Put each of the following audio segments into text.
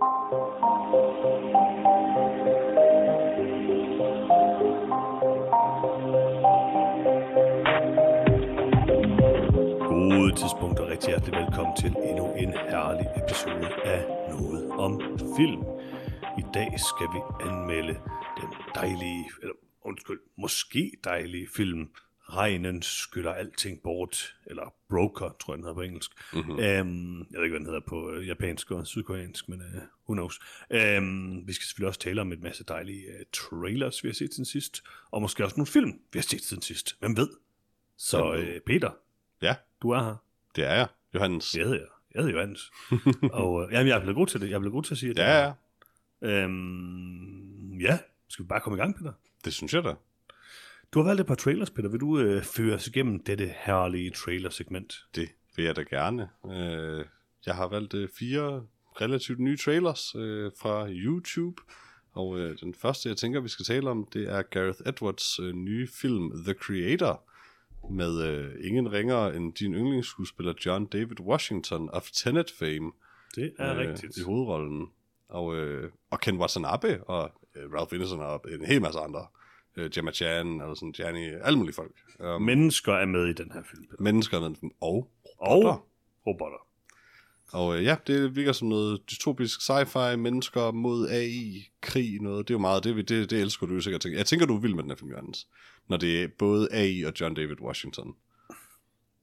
Gode tidspunkt og rigtig hjertelig velkommen til endnu en herlig episode af Noget om Film. I dag skal vi anmelde den dejlige, eller undskyld, måske dejlige film Regnen skylder alting bort, eller Broker, tror jeg den hedder på engelsk. Mm-hmm. Um, jeg ved ikke, hvad den hedder på uh, japansk og sydkoreansk, men uh, who knows. Um, vi skal selvfølgelig også tale om et masse dejlige uh, trailers, vi har set siden sidst, og måske også nogle film, vi har set siden sidst. Hvem ved? Så uh, Peter, Ja, du er her. det er jeg. Johannes. Jeg hedder, jeg hedder Johannes. og øh, jamen, jeg er blevet god til det. Jeg er blevet god til at sige det. Ja, ja. Øhm, ja, skal vi bare komme i gang, Peter? Det synes jeg da. Du har valgt et par trailers, Peter. Vil du øh, føre os igennem dette herlige trailer-segment? Det vil jeg da gerne. Øh, jeg har valgt øh, fire relativt nye trailers øh, fra YouTube. Og øh, den første, jeg tænker, vi skal tale om, det er Gareth Edwards øh, nye film The Creator. Med øh, ingen ringere end din yndlingsskuespiller John David Washington of Tenet fame Det er øh, rigtigt. i hovedrollen. Og, øh, og Ken Watanabe og øh, Ralph Ineson og en hel masse andre. Øh, Gemma Chan, eller sådan, Gianni, alle mulige folk. Um, Mennesker er med i den her film, Peter. mennesker med dem, og Og robotter. robotter. Og øh, ja, det virker som noget dystopisk sci-fi, mennesker mod AI, krig, noget. Det er jo meget, det, det, det elsker du sikkert. Jeg tænker, du er vild med den her film, Johannes. Når det er både AI og John David Washington.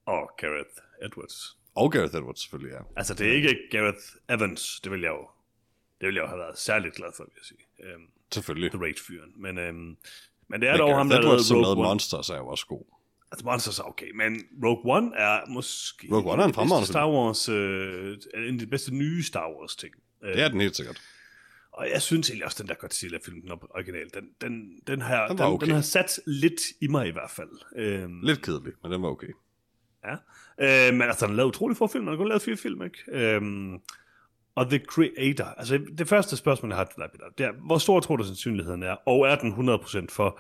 Og Gareth Edwards. Og Gareth Edwards selvfølgelig, ja. Altså, det er ikke Gareth Evans. Det vil jeg jo, det vil jeg jo have været særligt glad for, vil jeg sige. Øhm, Selvfølgelig. The Rage-fyren. Men, øhm, men det er dog ham, der lavede lavede Rogue One. Monsters, er jo også god. Altså, Monsters er okay, men Rogue One er måske... Rogue One er en fremragende. Star Wars, øh, en af de bedste nye Star Wars ting. Øh, Det er den helt sikkert. Og jeg synes egentlig også, den der Godzilla-film, den original, den, den, den, her, Den den, den, okay. den har sat lidt i mig i hvert fald. Øhm, Lidt kedelig, men den var okay. Ja. Øh, men altså, har lavet utrolig få film. Han har kun lavet fire film, ikke? Øhm, og The Creator. Altså, det første spørgsmål, jeg har til dig, Peter, det er, hvor stor tror du sandsynligheden er? Og er den 100% for,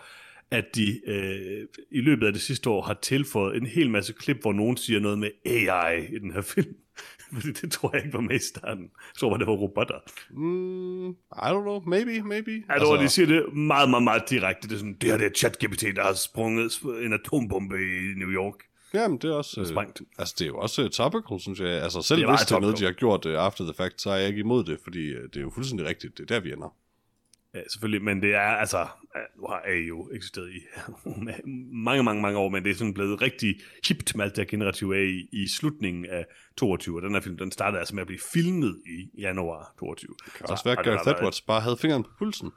at de øh, i løbet af det sidste år har tilføjet en hel masse klip, hvor nogen siger noget med AI i den her film? Fordi det tror jeg ikke var med i starten. Jeg tror, det var robotter. Mm, I don't know, maybe, maybe. Altså, altså, de siger det meget, meget, meget direkte. Det er sådan, det her det er ChatGPT, der har sprunget en atombombe i New York. Jamen, det er også... Øh, Sprængt. altså, det er jo også uh, topical, synes jeg. Altså, selv Det hvis det er noget, de har gjort uh, after the fact, så er jeg ikke imod det, fordi uh, det er jo fuldstændig rigtigt. Det er der, vi ender. Ja, selvfølgelig, men det er altså, ja, nu har AI jo eksisteret i mange, mange, mange år, men det er sådan blevet rigtig hipt med alt det her generative AI i slutningen af 22, og den her film, den startede altså med at blive filmet i januar 22. Det kan også være, at Gareth Edwards bare havde fingeren på pulsen.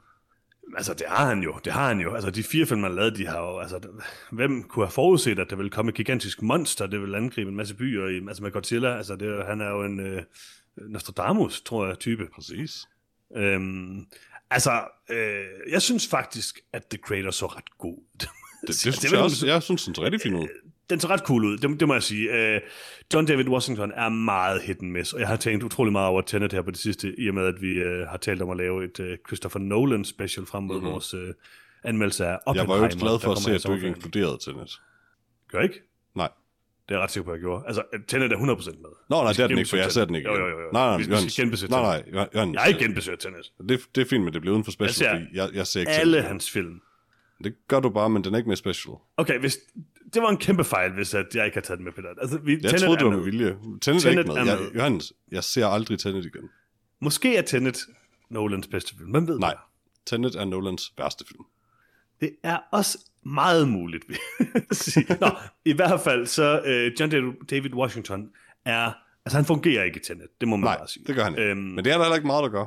Altså, det har han jo, det har han jo. Altså, de fire film, han lavede, de har jo, altså, hvem kunne have forudset, at der ville komme et gigantisk monster, det ville angribe en masse byer, i, altså med Godzilla, altså, det, er han er jo en øh, Nostradamus, tror jeg, type. Præcis. Øhm, altså, øh, jeg synes faktisk, at The Creator så ret god. Det, det, det synes vil jeg også. Jeg synes, den så rigtig fin ud. Den så ret cool ud, det, det må jeg sige. Uh, John David Washington er meget hit and miss, og jeg har tænkt utrolig meget over Tenet her på det sidste, i og med, at vi uh, har talt om at lave et uh, Christopher Nolan special frem mod mm-hmm. vores uh, anmeldelse af Jeg Oppenheimer. var jo glad for at se, at du ikke inkluderede Tenet. Gør jeg ikke? Nej. Det er jeg ret sikker på, at jeg gjorde. Altså, Tenet er 100% med. Nå, nej, det er den ikke, for jeg ser den ikke. Jo, jo, jo. Nej, nej, vi, vi skal genbesøge Nej, nej, Johannes. Jeg har ikke genbesøgt Tenet. Det, det er fint, men det bliver uden for special, ser fordi jeg, jeg ser ikke Alle hans film. Det gør du bare, men den er ikke mere special. Okay, hvis, det var en kæmpe fejl, hvis at jeg ikke har taget den med, Peter. Altså, vi, Jeg Tenet troede, er det var med. med vilje. Tenet, er Tenet ikke med. er Jeg, med. Johannes, jeg ser aldrig Tenet igen. Måske er Tenet Nolans bedste film. Hvem ved Nej, det? Tenet er Nolans værste film. Det er også meget muligt, vil jeg sige. Nå, i hvert fald så uh, John David- David Washington er, altså han fungerer ikke i Tenet, det må man Nej, bare sige. det gør han ikke. Øhm, Men det er der heller ikke meget, der gør.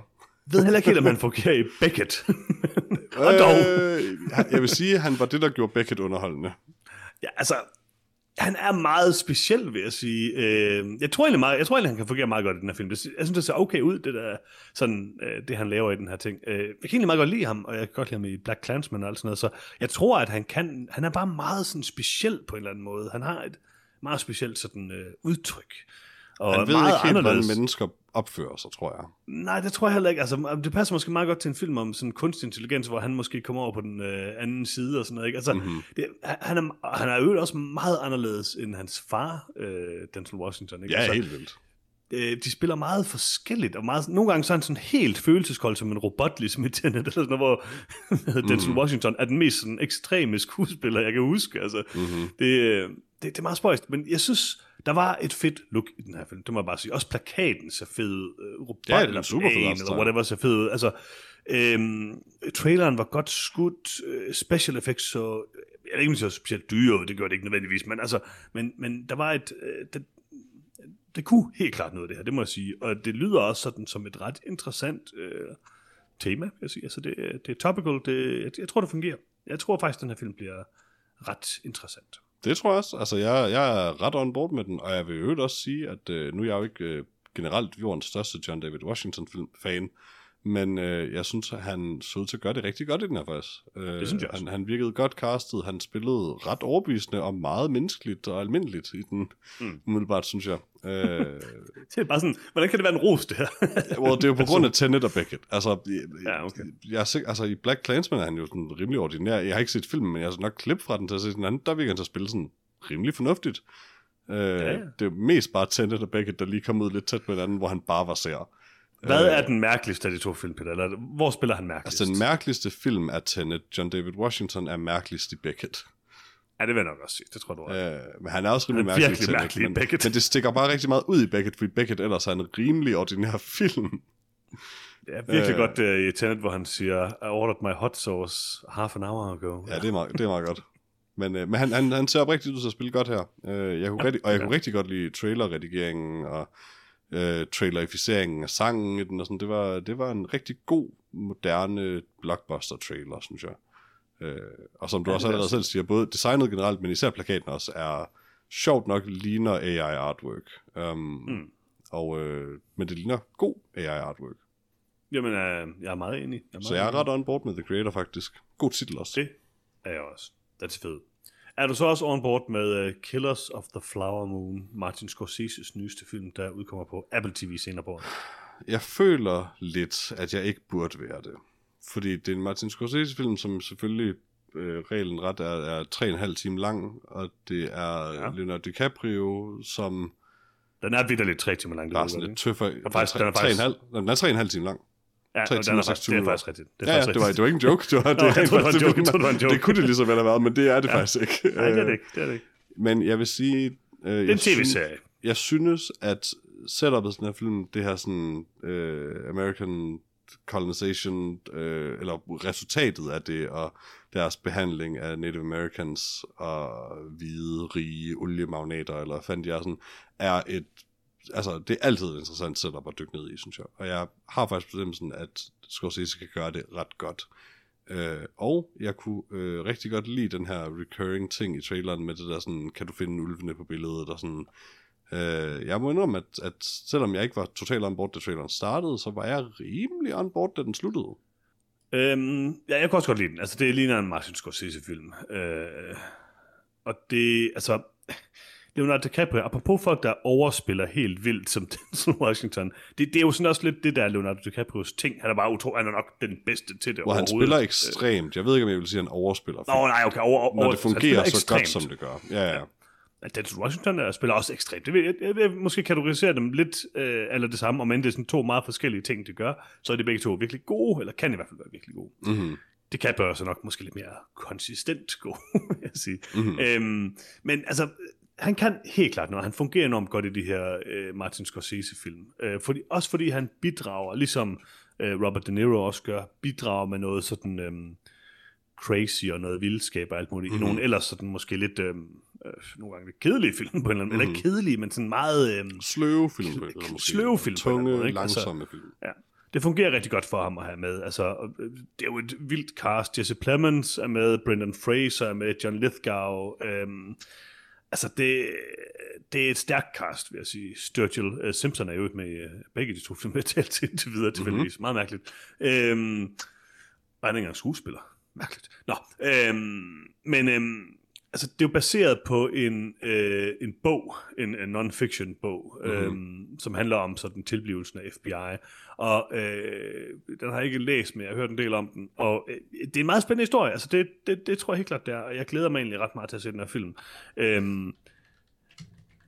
ved heller ikke helt, om han fungerer i Beckett. Og dog, Øh, jeg vil sige, at han var det, der gjorde Beckett underholdende. Ja, altså, han er meget speciel, vil jeg sige. Øh, jeg tror egentlig, meget, jeg tror egentlig, han kan fungere meget godt i den her film. Jeg synes, det ser okay ud, det der, sådan, øh, det han laver i den her ting. Øh, jeg kan egentlig meget godt lide ham, og jeg kan godt lide ham i Black Clansman og alt sådan noget, så jeg tror, at han kan, han er bare meget sådan speciel på en eller anden måde. Han har et meget specielt sådan øh, udtryk. Og Han ved meget ikke helt, hvordan mennesker opfører sig, tror jeg. Nej, det tror jeg heller ikke. Altså, det passer måske meget godt til en film om sådan kunstig intelligens, hvor han måske kommer over på den øh, anden side og sådan noget. Ikke? Altså, Mhm. mm-hmm. det, han, er, han er jo også meget anderledes end hans far, øh, Denzel Washington. Ikke? Ja, altså, helt vildt. øh, de spiller meget forskelligt, og meget, nogle gange så er han sådan helt følelseskold som en robot, ligesom i Tenet, eller sådan noget, hvor Denzel mm. Washington er den mest sådan, ekstreme skuespiller, jeg kan huske. Altså, mm-hmm. det, øh, det, det er meget spøjst, men jeg synes, der var et fedt look i den her film, det må jeg bare sige. Også plakaten ser fed, uh, robot, ja, den er super fed, eller whatever ser fed ud. Altså, øhm, traileren var godt skudt, uh, special effects så, jeg ved ikke, så specielt dyre, det gør det ikke nødvendigvis, men altså, men, men der var et, det, det kunne helt klart noget af det her, det må jeg sige. Og det lyder også sådan som et ret interessant øh, tema, vil jeg sige. Altså det, det er topical, det, jeg, jeg tror, det fungerer. Jeg tror faktisk, den her film bliver ret interessant. Det tror jeg også. Altså, jeg, jeg er ret on board med den, og jeg vil øvrigt også sige, at øh, nu er jeg jo ikke øh, generelt jordens største John David Washington-fan, men øh, jeg synes, at han så ud til at gøre det rigtig godt i den her faktisk. Øh, det synes jeg også. Han, han virkede godt castet, han spillede ret overbevisende og meget menneskeligt og almindeligt i den, mm. umiddelbart, synes jeg. Øh, det er bare sådan, hvordan kan det være en ros, det her? well, det er jo på grund af Tenet og Beckett. Altså, ja, okay. jeg er sikker, altså, i Black Clansman er han jo sådan rimelig ordinær. Jeg har ikke set filmen, men jeg har nok klip fra den til at se den anden. Der virker han til at spille sådan rimelig fornuftigt. Øh, ja, ja. Det er mest bare Tenet og Beckett, der lige kom ud lidt tæt på hinanden, hvor han bare var sær. Hvad er den mærkeligste af de to film, Peter? Eller hvor spiller han mærkeligst? Altså, den mærkeligste film er Tenet. John David Washington er mærkeligst i Beckett. Ja, det vil jeg nok også sige. Det tror du er. Øh, men han er også rimelig mærkelig, virkelig Tenet, mærkelig men, Beckett. men det stikker bare rigtig meget ud i Beckett, fordi Beckett ellers er en rimelig ordinær film. Det er virkelig øh, godt uh, i Tenet, hvor han siger, I ordered my hot sauce half an hour ago. Ja, det er meget, det er meget godt. Men, øh, men han, han, han ser oprigtigt ud til at spille godt her. Øh, jeg kunne ja, rigtig, og jeg ja. kunne rigtig godt lide trailerredigeringen og øh, trailerificeringen af sangen i den, og sådan. Det, var, det var en rigtig god, moderne blockbuster-trailer, synes jeg. Øh, og som du ja, også allerede selv siger, både designet generelt, men især plakaten også, er sjovt nok ligner AI artwork. Um, mm. og, øh, men det ligner god AI artwork. Jamen, øh, jeg er meget enig. Jeg er meget så jeg er ret on board med The Creator, faktisk. God titel også. Det er jeg også. Det er fedt. Er du så også on board med uh, Killers of the Flower Moon, Martin Scorsese's nyeste film, der udkommer på Apple TV senere på året? Jeg føler lidt, at jeg ikke burde være det. Fordi det er en Martin Scorsese-film, som selvfølgelig øh, reglen ret er, er 3,5 timer lang, og det er ja. Leonardo DiCaprio, som... Den er vidderligt 3 timer lang. Er sådan lidt tøffer. Den er faktisk... Den er, faktisk... 3,5, den er 3,5 timer lang. Ja, 3 timer, er faktisk, det er faktisk rigtigt. Det er ja, faktisk ja, det, var, det var ikke en joke. Det, var, det, Nå, jeg troede, det var en joke. Det, var en joke. det kunne det lige så vel have været, men det er det ja. faktisk ikke. Nej, det er det ikke. Det er det ikke. Men jeg vil sige... Øh, det er en tv-serie. Jeg synes, at setupet sådan her film, det her sådan øh, American colonization, øh, eller resultatet af det, og deres behandling af Native Americans og hvide, rige oliemagnater, eller fandt jeg sådan, er et altså, det er altid et interessant setup at dykke ned i, synes jeg. Og jeg har faktisk sådan, at Scorsese kan gøre det ret godt. Øh, og jeg kunne øh, rigtig godt lide den her recurring ting i traileren med det der sådan, kan du finde ulvene på billedet og sådan. Øh, jeg må indrømme, at, at selvom jeg ikke var totalt on board, da traileren startede, så var jeg rimelig on board, da den sluttede. Øhm, ja, jeg kan også godt lide den. Altså, det ligner en Martin Scorsese-film. Øh, og det, altså, Leonardo DiCaprio, apropos folk, der overspiller helt vildt som Denzel Washington, det, det er jo sådan også lidt det der Leonardo DiCaprios ting. Han er bare utro, han er nok den bedste til det Hvor han spiller ekstremt. Jeg ved ikke, om jeg vil sige, at han overspiller. Nå, nej, okay. Over, over, Når det fungerer så ekstremt. godt, som det gør. Ja, ja. ja. Denzel Washington er, spiller også ekstremt. Det vil, jeg, jeg vil måske kategorisere dem lidt øh, eller det samme, om end det er sådan to meget forskellige ting, det gør, så er de begge to virkelig gode, eller kan i hvert fald være virkelig gode. Mm-hmm. Det kan bør så nok måske lidt mere konsistent gå, jeg sige. Mm-hmm. Øhm, men altså, han kan helt klart noget. Han fungerer enormt godt i de her øh, Martin Scorsese-film. Øh, fordi, også fordi han bidrager, ligesom øh, Robert De Niro også gør, bidrager med noget sådan øh, crazy og noget vildskab og alt muligt. Mm-hmm. I nogle ellers sådan måske lidt, øh, øh, nogle gange lidt kedelige film på en eller anden mm-hmm. eller ikke kedelige, men sådan meget... Øh, sløve film på en. Sløve film Tunge, på en måde, ikke? langsomme altså, film. Ja. Det fungerer rigtig godt for ham at have med. Altså, øh, det er jo et vildt cast. Jesse Plemons er med, Brendan Fraser er med, John Lithgow, øh, Altså, det, det er et stærkt cast, vil jeg sige. Sturgill uh, Simpson er jo med uh, begge de to film, jeg talt til, til videre tilfældigvis. Mm-hmm. Meget mærkeligt. Øhm, og han er ikke engang skuespiller. Mærkeligt. Nå, øhm, men øhm, altså, det er jo baseret på en, øh, en bog, en, en non-fiction bog, mm-hmm. øhm, som handler om sådan tilblivelsen af FBI. Og øh, den har jeg ikke læst, men jeg har hørt en del om den. Og øh, det er en meget spændende historie. Altså, det, det, det tror jeg helt klart, det er. Og jeg glæder mig egentlig ret meget til at se den her film. Øhm,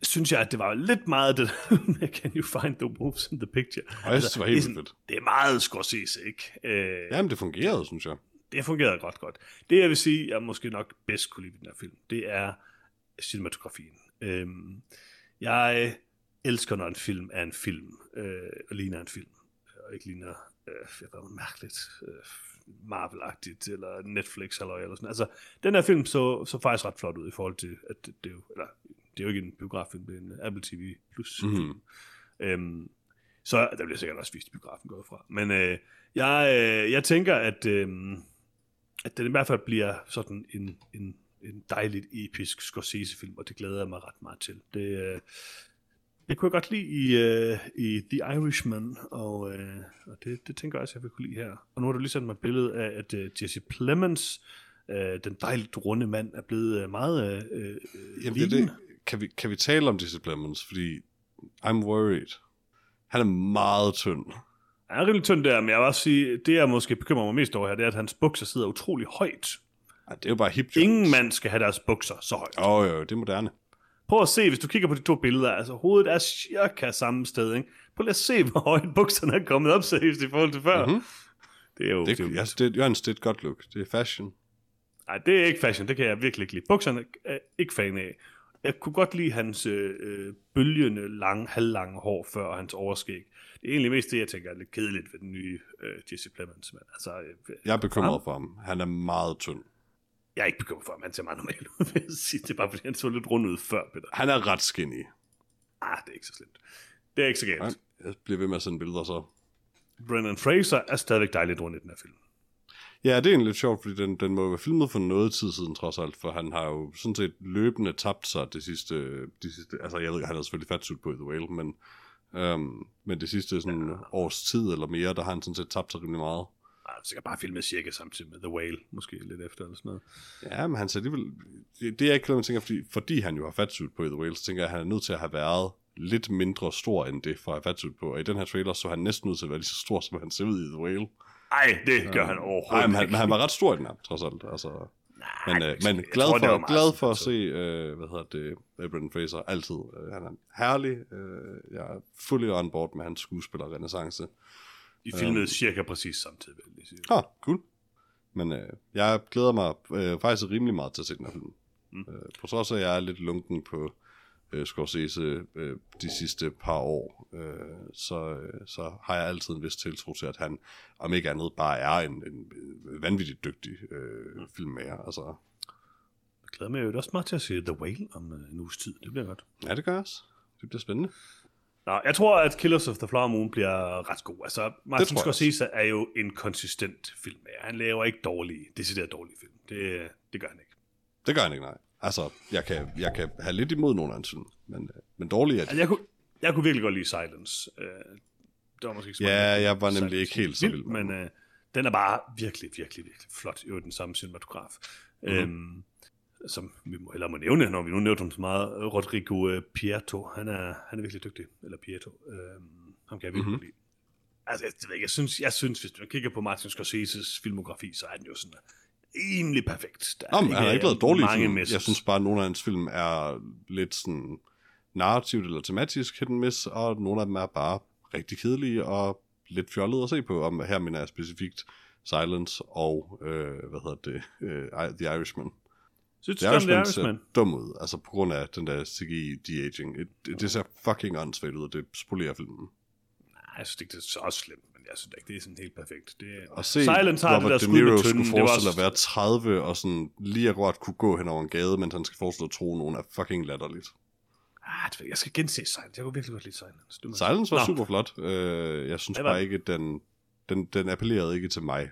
synes jeg, at det var lidt meget det der, can you find the wolves in the picture? Og jeg synes, det var helt det, er fedt. det er meget Scorsese, ikke? Øh, Jamen, det fungerede, synes jeg. Det fungerede godt godt. Det jeg vil sige, jeg måske nok bedst kunne lide den her film, det er cinematografien. Øhm, jeg elsker, når en film er en film, øh, og ligner en film, og ikke ligner øh, ved, mærkeligt, øh, Marvel-agtigt, eller Netflix, eller, eller sådan. Altså, den her film så, så faktisk ret flot ud i forhold til, at det, det er jo, eller, det er jo ikke en biograffilm, det er en Apple TV Plus film. Mhm. Øhm, så der bliver sikkert også vist i biografen gået fra. Men øh, jeg, øh, jeg tænker, at, øh, at den i hvert fald bliver sådan en, en, en dejligt episk Scorsese-film, og det glæder jeg mig ret meget til. Det, øh, det kunne jeg godt lide i, øh, i The Irishman, og, øh, og det, det tænker jeg også, jeg vil kunne lide her. Og nu har du lige sendt mig et billede af, at øh, Jesse Plemons, øh, den dejligt runde mand, er blevet øh, meget øh, øh, Jamen, det, det. Kan, vi, kan vi tale om Jesse Plemons? Fordi I'm worried. Han er meget tynd. Han er rimelig tynd der, men jeg vil også sige, det jeg måske bekymrer mig mest over her, det er, at hans bukser sidder utrolig højt. Ej, det er jo bare hip Ingen mand skal have deres bukser så højt. Åh oh, jo, det er moderne. Prøv at se, hvis du kigger på de to billeder, altså hovedet er cirka samme sted, ikke? Prøv lige at se, hvor højt bukserne er kommet op seriøst i forhold til før. Mhm. Det er jo... Det, det er altså, det, Jørgens, det er et godt look. Det er fashion. Nej, det er ikke fashion, det kan jeg virkelig ikke lide. Bukserne er ikke fan af. Jeg kunne godt lide hans øh, øh, bølgende, lange, halvlange hår før og hans overskæg. Det er egentlig mest det, jeg tænker er lidt kedeligt ved den nye øh, Jesse Plemons. Men altså, øh, Jeg er bekymret for ham. Han er meget tynd. jeg er ikke bekymret for, at han ser meget normal ud, vil jeg sige. Det er bare, fordi han så lidt rund ud før, Peter. Han er ret skinny. Ah, det er ikke så slemt. Det er ikke så galt. Nej, jeg bliver ved med at sende billeder så. Brendan Fraser er stadigvæk dejligt rund i den her film. Ja, det er egentlig lidt sjovt, fordi den, den må jo være filmet for noget tid siden trods alt, for han har jo sådan set løbende tabt sig det sidste, de sidste altså jeg ved, han har selvfølgelig fat på i The Whale, men, øhm, men det sidste sådan ja. års tid eller mere, der har han sådan set tabt sig rimelig meget. Ah, sikkert bare filmet cirka samtidig med The Whale, måske lidt efter eller sådan noget. Ja, men han ser alligevel, det, det er ikke noget, man tænker, fordi, fordi han jo har fatsuit på i The Whale, så tænker jeg, at han er nødt til at have været lidt mindre stor end det, for at have fatsuit på, og i den her trailer, så han næsten nødt til at være lige så stor, som han ser ud i The Whale. Ej, det gør han overhovedet Nej, men han, ikke. han var ret stor i den her, trods alt. Altså, Nej, men, øh, men glad, tror, for, glad for at se, øh, hvad hedder det, øh, Brendan Fraser altid. Øh, han er herlig. Øh, jeg er fully on board med hans skuespiller-renaissance. De filmede cirka præcis samtidig, vil jeg sige. Ah, cool. Men øh, jeg glæder mig øh, faktisk rimelig meget til at se den her film. Mm. Øh, på trods af, at jeg er lidt lunken på øh, Scorsese øh, de sidste par år, øh, så, øh, så har jeg altid en vis tiltro til, at han, om ikke andet, bare er en, en vanvittigt dygtig øh, filmmager. Altså, Jeg glæder mig jo også meget til at se The Whale om øh, en uges tid. Det bliver godt. ja, det gør også. Det bliver spændende. Nå, jeg tror, at Killers of the Flower Moon bliver ret god. Altså, Martin Scorsese er jo en konsistent filmmager. Han laver ikke dårlige, decideret dårlige film. Det, det gør han ikke. Det gør han ikke, nej. Altså, jeg kan, jeg kan have lidt imod nogle af hans film, men, øh, men dårligt er det. Altså, jeg kunne, jeg kunne virkelig godt lide Silence. Øh, det var måske ikke så Ja, jeg var nemlig Silence ikke helt så vild, Men øh, den er bare virkelig, virkelig, virkelig flot. Jo, den samme cinematograf. Mhm. Mm-hmm. Øhm, som vi må, eller må nævne, når vi nu nævnte ham så meget, Rodrigo øh, Pietro. Han er, han er virkelig dygtig. Eller Pietro. Øhm, ham kan jeg virkelig Mhm. mm-hmm. lide. Altså, jeg, jeg, synes, jeg synes, hvis du kigger på Martin Scorseses filmografi, så er den jo sådan rimelig perfekt. Der Nå, men han har ikke lavet dårlige mange film. Jeg synes bare, at nogle af hans film er lidt sådan narrativt eller tematisk hit and miss, og nogle af dem er bare rigtig kedelige og lidt fjollede at se på. Om her mener jeg specifikt Silence og, øh, hvad hedder det, øh, The Irishman. Synes The du, The Irishman ser Irishman? dum ud, altså på grund af den der CGI de-aging. Det, det, ser fucking åndssvagt ud, og det spolerer filmen. Nej, jeg synes ikke, det er så slemt, jeg synes ikke, det er sådan helt perfekt. Det, Og se Silence har Robert det der De Niro skulle forestille også... at være 30 og sådan lige akkurat kunne gå hen over en gade, mens han skal forestille at tro, nogen er fucking latterligt. Ah, jeg, skal gense Silence. Jeg kunne virkelig godt lide Silence. Jeg Silence var Nå. super flot. Øh, jeg synes var bare ikke, den, den, den appellerede ikke til mig.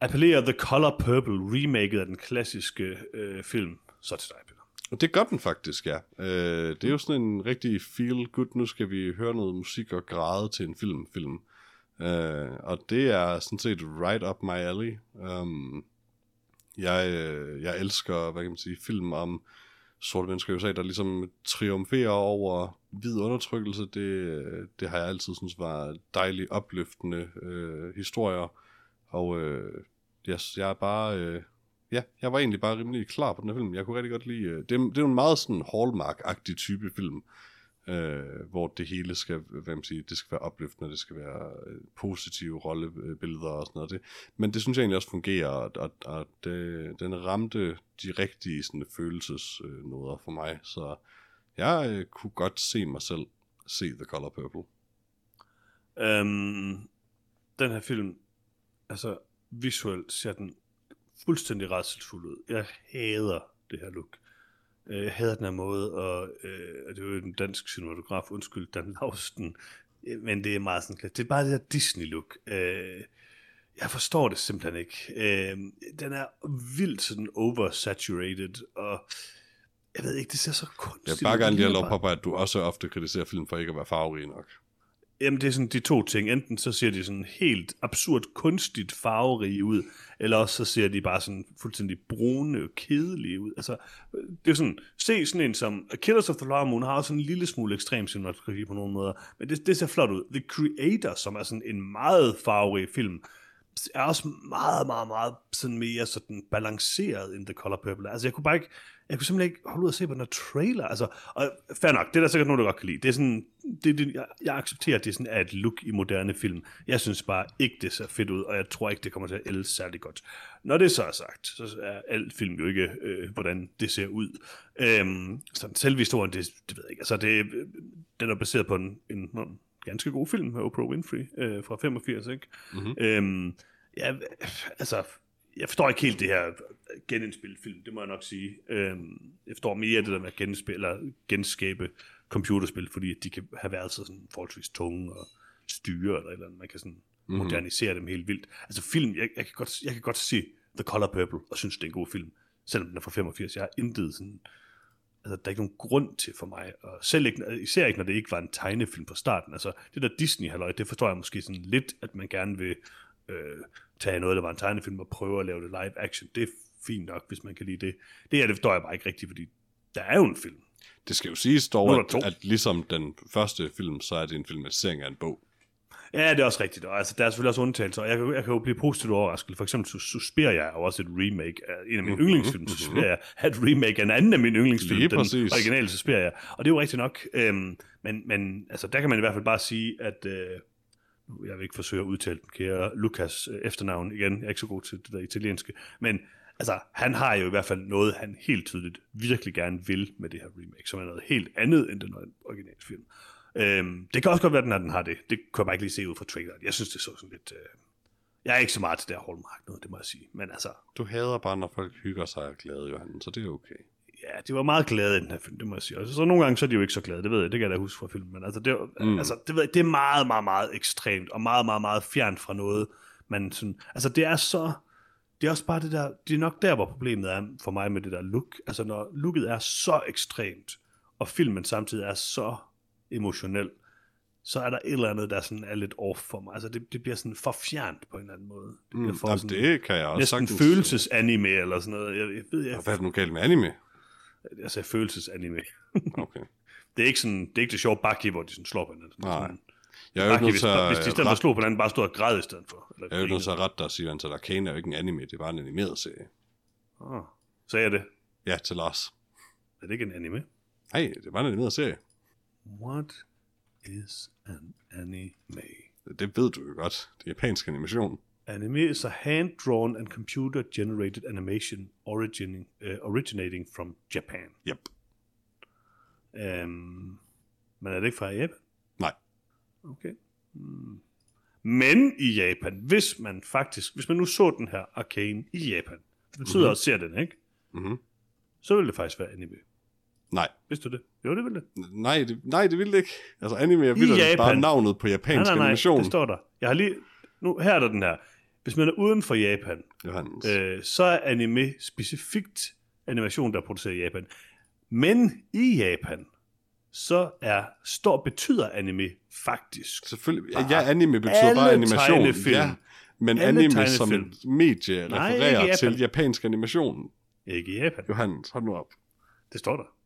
appellerer The Color Purple, remaket af den klassiske øh, film. Så til dig. Og det gør den faktisk, ja. Øh, det er jo sådan en rigtig feel good, nu skal vi høre noget musik og græde til en film. film. Øh, og det er sådan set right up my alley. Um, jeg, øh, jeg elsker, hvad kan man sige, film om sorte mennesker i USA, der ligesom triumferer over hvid undertrykkelse. Det, øh, det har jeg altid synes var dejligt opløftende øh, historier. Og øh, jeg, jeg er bare... Øh, ja, jeg var egentlig bare rimelig klar på den her film. Jeg kunne rigtig godt lide... Øh, det, er, det er jo en meget sådan Hallmark-agtig type film, øh, hvor det hele skal, hvad man siger, det skal være opløftende, det skal være øh, positive rollebilleder og sådan noget. Det. Men det synes jeg egentlig også fungerer, og, og, og det, den ramte de rigtige sådan, følelsesnoder for mig, så jeg øh, kunne godt se mig selv se The Color Purple. Øhm, den her film, altså visuelt ser den fuldstændig rædselsfuld ud. Jeg hader det her look. Øh, jeg hader den her måde, og øh, det er jo en dansk cinematograf, undskyld, Dan Lausten, øh, men det er meget sådan, det er bare det der Disney-look. Øh, jeg forstår det simpelthen ikke. Øh, den er vildt sådan oversaturated, og jeg ved ikke, det ser så kunstigt Jeg vil bare gerne lige have lov på, at du også ofte kritiserer film for ikke at være farverig nok. Jamen, det er sådan de to ting. Enten så ser de sådan helt absurd kunstigt farverige ud, eller også så ser de bare sådan fuldstændig brune og kedelige ud. Altså, det er sådan, se sådan en som Killers of the Flower Moon har også sådan en lille smule ekstrem cinematografi på nogle måder, men det, det ser flot ud. The Creator, som er sådan en meget farverig film, er også meget, meget, meget sådan mere sådan balanceret end The Color Purple. Altså, jeg kunne bare ikke, jeg kunne simpelthen ikke holde ud og se på den her trailer. Altså, og fair nok, det er der sikkert nogen, der godt kan lide. Det er sådan, det, det, jeg, jeg accepterer, at det sådan er et look i moderne film. Jeg synes bare ikke, det ser fedt ud, og jeg tror ikke, det kommer til at ælde særlig godt. Når det så er sagt, så er alt film jo ikke, øh, hvordan det ser ud. Øhm, sådan selve historien, det, det ved jeg ikke. Altså, det, den er baseret på en, en, en ganske god film med Oprah Winfrey øh, fra 85, ikke? Mm-hmm. Øhm, ja, altså, jeg forstår ikke helt det her genindspillet film, det må jeg nok sige. Øhm, jeg forstår mere det der med at genspille, eller genskabe computerspil, fordi de kan have været så sådan forholdsvis tunge og styre, eller, eller man kan sådan mm-hmm. modernisere dem helt vildt. Altså film, jeg, jeg, kan godt, jeg kan godt se The Color Purple, og synes, det er en god film, selvom den er fra 85. Jeg har intet sådan, altså der er ikke nogen grund til for mig, og selv ikke, især ikke, når det ikke var en tegnefilm fra starten. Altså det der Disney-halløj, det forstår jeg måske sådan lidt, at man gerne vil øh, tage noget, der var en tegnefilm, og prøve at lave det live action. Det er fint nok, hvis man kan lide det. Det her, det forstår jeg bare ikke rigtigt, fordi der er jo en film. Det skal jo siges dog, at, at ligesom den første film, så er det en filmatisering af en bog. Ja, det er også rigtigt. Og altså, der er selvfølgelig også undtagelser, jeg, kan, jeg kan jo blive positivt overrasket. For eksempel Suspiria er også et remake af en af mine mm-hmm, yndlingsfilm, mm-hmm. Suspiria er et remake af en anden af mine yndlingsfilm, Lige den præcis. originale Suspiria. Og det er jo rigtigt nok. Øhm, men, men altså, der kan man i hvert fald bare sige, at øh, jeg vil ikke forsøge at udtale den kære Lukas øh, efternavn igen, jeg er ikke så god til det der italienske, men altså, han har jo i hvert fald noget, han helt tydeligt virkelig gerne vil med det her remake, som er noget helt andet end den originale film. Øhm, det kan også godt være, at den har det. Det kunne jeg bare ikke lige se ud fra traileren. Jeg synes, det så sådan lidt... Øh... Jeg er ikke så meget til det her Hallmark noget, det må jeg sige. Men altså... Du hader bare, når folk hygger sig og glade, Johan, så det er okay. Ja, de var meget glade i den her film, det må jeg sige. Og så nogle gange så er de jo ikke så glade, det ved jeg, det kan jeg da huske fra filmen. Men altså, det, mm. altså, det, ved jeg, det er meget, meget, meget ekstremt, og meget, meget, meget fjernt fra noget, man sådan... Altså, det er så... Det er også bare det der... Det er nok der, hvor problemet er for mig med det der look. Altså, når looket er så ekstremt, og filmen samtidig er så emotionel, så er der et eller andet, der sådan er lidt off for mig. Altså, det, det bliver sådan for fjernt på en eller anden måde. Det bliver mm, for sådan, det kan jeg også næsten sagtens. følelsesanime eller sådan noget. Jeg, jeg ved, jeg, Hvad er det nu galt med anime? Altså følelsesanime. okay. Det er ikke sådan, det er ikke det sjove bakke, hvor de sådan slår på hinanden. Nej. Sådan, jeg er jo nødt til at... Hvis de i stedet for slå på hinanden, bare stod og græd i stedet for. Eller jeg er jo nødt til at rette dig og sige, at Arcane er jo ikke en anime, det er bare en animeret serie. Ah, sagde jeg det? Ja, til Lars. Er det ikke en anime? Nej, det bare en animeret serie. What is an anime? Det ved du jo godt. Det er japansk animation. Anime is a hand-drawn and computer-generated animation originating, uh, originating from Japan. Yep. Um, men er det ikke fra Japan? Nej. Okay. Hmm. Men i Japan, hvis man faktisk, hvis man nu så den her Arcane i Japan, det betyder mm-hmm. også ser den, ikke? Mm-hmm. Så vil det faktisk være anime. Nej. Vidste du det? Jo, det vil det. Nej, det, nej, det vil det ikke. Altså anime er vildt bare navnet på japansk nej, nej, nej, animation. det står der. Jeg har lige... Nu, her er der den her. Hvis man er uden for Japan, øh, så er anime specifikt animation, der er produceret i Japan. Men i Japan, så er står betyder anime faktisk. Selvfølgelig. Ja, anime betyder bare animation. Ja, men alle anime som et medie Nej, refererer til japansk animation. Ikke i Japan. Johannes, hold nu op. Det står der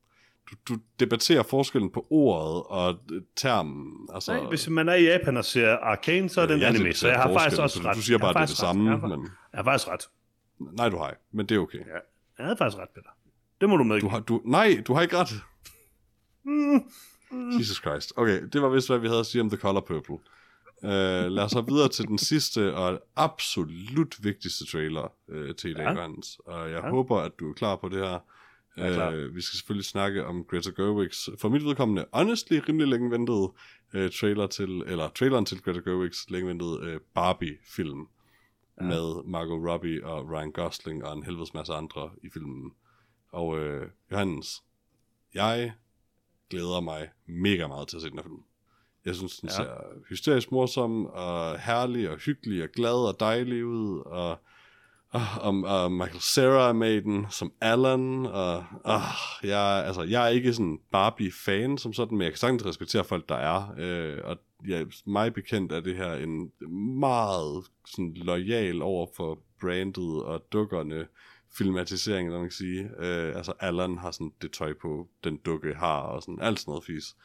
du, du debatterer forskellen på ordet og termen. Altså, Nej, hvis man er i Japan og ser Arcane, så er det en anime, så jeg har faktisk også ret. Du siger bare, det er det samme. Jeg har, men... jeg har faktisk ret. Nej, du har ikke, men det er okay. Ja. Jeg havde faktisk ret, Peter. Det må du med. Du har, du, nej, du har ikke ret. Mm. Jesus Christ. Okay, det var vist, hvad vi havde at sige om The Color Purple. Uh, lad os så videre til den sidste og absolut vigtigste trailer uh, til i dag, Ja. ja. Og jeg Ja. ja. håber, at du er klar på det her. Uh, vi skal selvfølgelig snakke om Greta Gerwigs, for mit vedkommende, honestly rimelig længe ventede uh, trailer til, eller traileren til Greta Gerwigs længe ventede uh, Barbie-film. Ja. Med Margot Robbie og Ryan Gosling og en helvedes masse andre i filmen. Og uh, Johannes, jeg glæder mig mega meget til at se den her film. Jeg synes, den ja. ser hysterisk morsom, og herlig, og hyggelig, og glad, og dejlig ud, og, og, og, og Michael Cera er med i den, som Alan, og, og jeg, altså, jeg er ikke sådan Barbie-fan som sådan, men jeg kan sagtens respektere folk, der er, øh, og ja, mig bekendt er det her en meget sådan, lojal over for brandet og dukkerne, filmatisering, eller man kan sige. Øh, altså Alan har sådan det tøj på, den dukke har, og sådan alt sådan noget fis.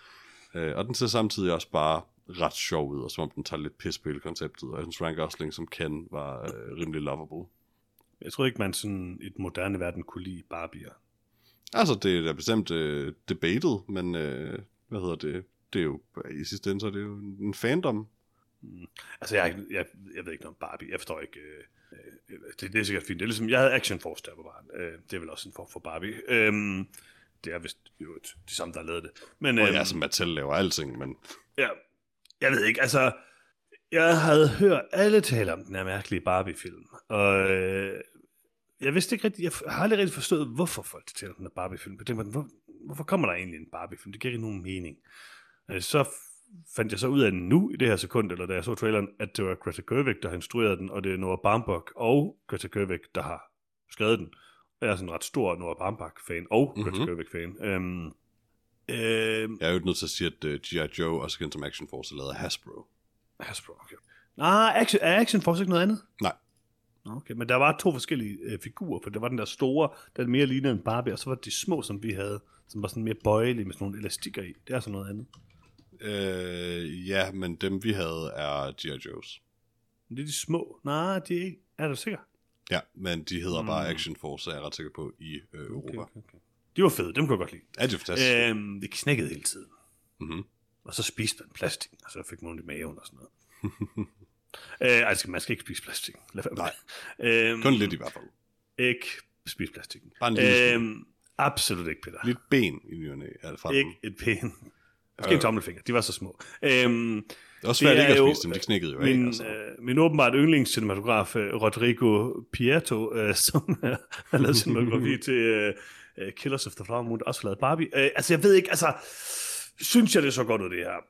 Øh, og den ser samtidig også bare ret sjov ud, og som om den tager lidt pis på hele konceptet. Og jeg synes, Ryan Gosling som Ken var øh, rimelig lovable. Jeg tror ikke, man sådan i et moderne verden kunne lide Barbier. Altså, det er da bestemt øh, debated, men øh, hvad hedder det? Det er jo, i sidste ende, så er det jo en fandom. Altså, jeg, jeg, jeg ved ikke noget om Barbie. Jeg forstår ikke... Øh, øh, det, det er sikkert fint. Det er ligesom, jeg havde Action Force der på barn. Øh, det er vel også en form for Barbie. Øhm, det er vist jo de samme, der har lavet det. Men, Og øhm, ja, som Mattel laver alting, men Ja, jeg ved ikke, altså, jeg havde hørt alle tale om den her mærkelige Barbie-film, og øh, jeg vidste ikke rigtig, jeg har aldrig rigtig forstået, hvorfor folk taler om den her Barbie-film. Jeg tænkte, hvor, hvorfor kommer der egentlig en Barbie-film? Det giver ikke nogen mening. Øh, så fandt jeg så ud af nu, i det her sekund, eller da jeg så traileren, at det var Greta Gerwig, der har instrueret den, og det er Noah Baumbach og Greta Gerwig, der har skrevet den. Og jeg er sådan en ret stor Noah Baumbach-fan, og mm-hmm. Greta Mhm. Gerwig-fan. Øhm, øhm, jeg er jo nødt til at sige, at uh, G.I. Joe, også kendt som Action Force, er lavet af Hasbro. Hasbro, okay. Ah, action, er Action Force ikke noget andet? Nej. Okay, men der var to forskellige øh, figurer, for der var den der store, der mere lignede en Barbie, og så var det de små, som vi havde, som var sådan mere bøjelige med sådan nogle elastikker i. Det er sådan noget andet. Øh, ja, men dem vi havde er G.I. Joe's. Men det er de små. Nej, de er ikke. Er du sikker? Ja, men de hedder mm. bare Mm. Action Force, er jeg ret sikker på, i øh, Europa. Okay, okay, okay. De var fede, dem kunne jeg godt lide. Er det fantastisk? Øh. Øhm, det knækkede hele tiden. Mm-hmm. Og så spiste man plastik, og så fik man ondt i maven og sådan noget. øh, altså, man skal ikke spise plastik. Lad være Nej. det. Øhm, Kun lidt i hvert fald. Ikke spise plastikken. Bare en lille. Øhm, absolut ikke, Peter. Lidt ben i ny og næ, er det fra Ikke et pæn. Måske en Øh. tommelfinger. De var så små. Øhm, Det er også svært det ikke at spise dem, de knækkede jo min, ikke. Altså. øh, min åbenbart yndlingscinematograf, øh, Rodrigo Pietro, øh, som har lavet cinematografi til øh, øh, Killers of the Flower Moon, også lavet Barbie. Øh, altså, jeg ved ikke, altså, synes jeg det så godt ud, det her?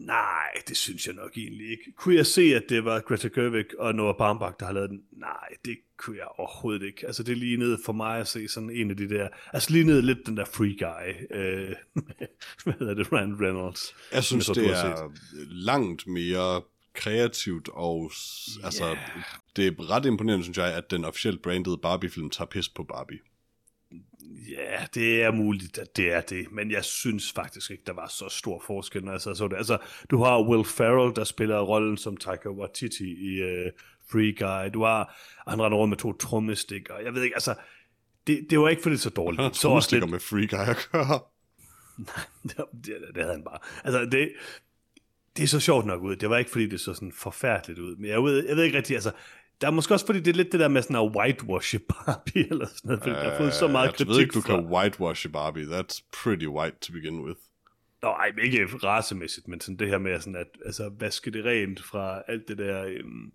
Nej, det synes jeg nok egentlig ikke. Kunne jeg se, at det var Greta Gerwig og Noah Baumbach, der har lavet den? Nej, det kunne jeg overhovedet ikke. Altså, det lignede for mig at se sådan en af de der... Altså, lignede lidt den der free guy. Øh, hvad hedder det? Ryan Reynolds. Jeg synes, det jeg du har er langt mere kreativt, og altså, det er ret imponerende, synes jeg, at den officielt brandede Barbie-film tager pis på Barbie. Ja, det er muligt, at det er det, men jeg synes faktisk ikke, der var så stor forskel, når jeg så det. Altså, du har Will Ferrell, der spiller rollen som Taika Waititi i uh, Free Guy. Du har, han render rundt med to trommestikker. Jeg ved ikke, altså, det, det var ikke fordi det så dårligt. Han Så også lidt, med Free Guy at gøre. det, det, det havde han bare. Altså, det, det er så sjovt nok ud. Det var ikke fordi, det så sådan forfærdeligt ud. Men jeg ved, jeg ved ikke rigtig, altså, der er måske også fordi, det er lidt det der med sådan at whitewash Barbie, eller sådan noget, fordi der har fået så meget Øh, jeg kritik ved ikke, du fra... kan whitewash Barbie. That's pretty white to begin with. Nå, ej, ikke racemæssigt, men sådan det her med sådan at altså, vaske det rent fra alt det der øhm,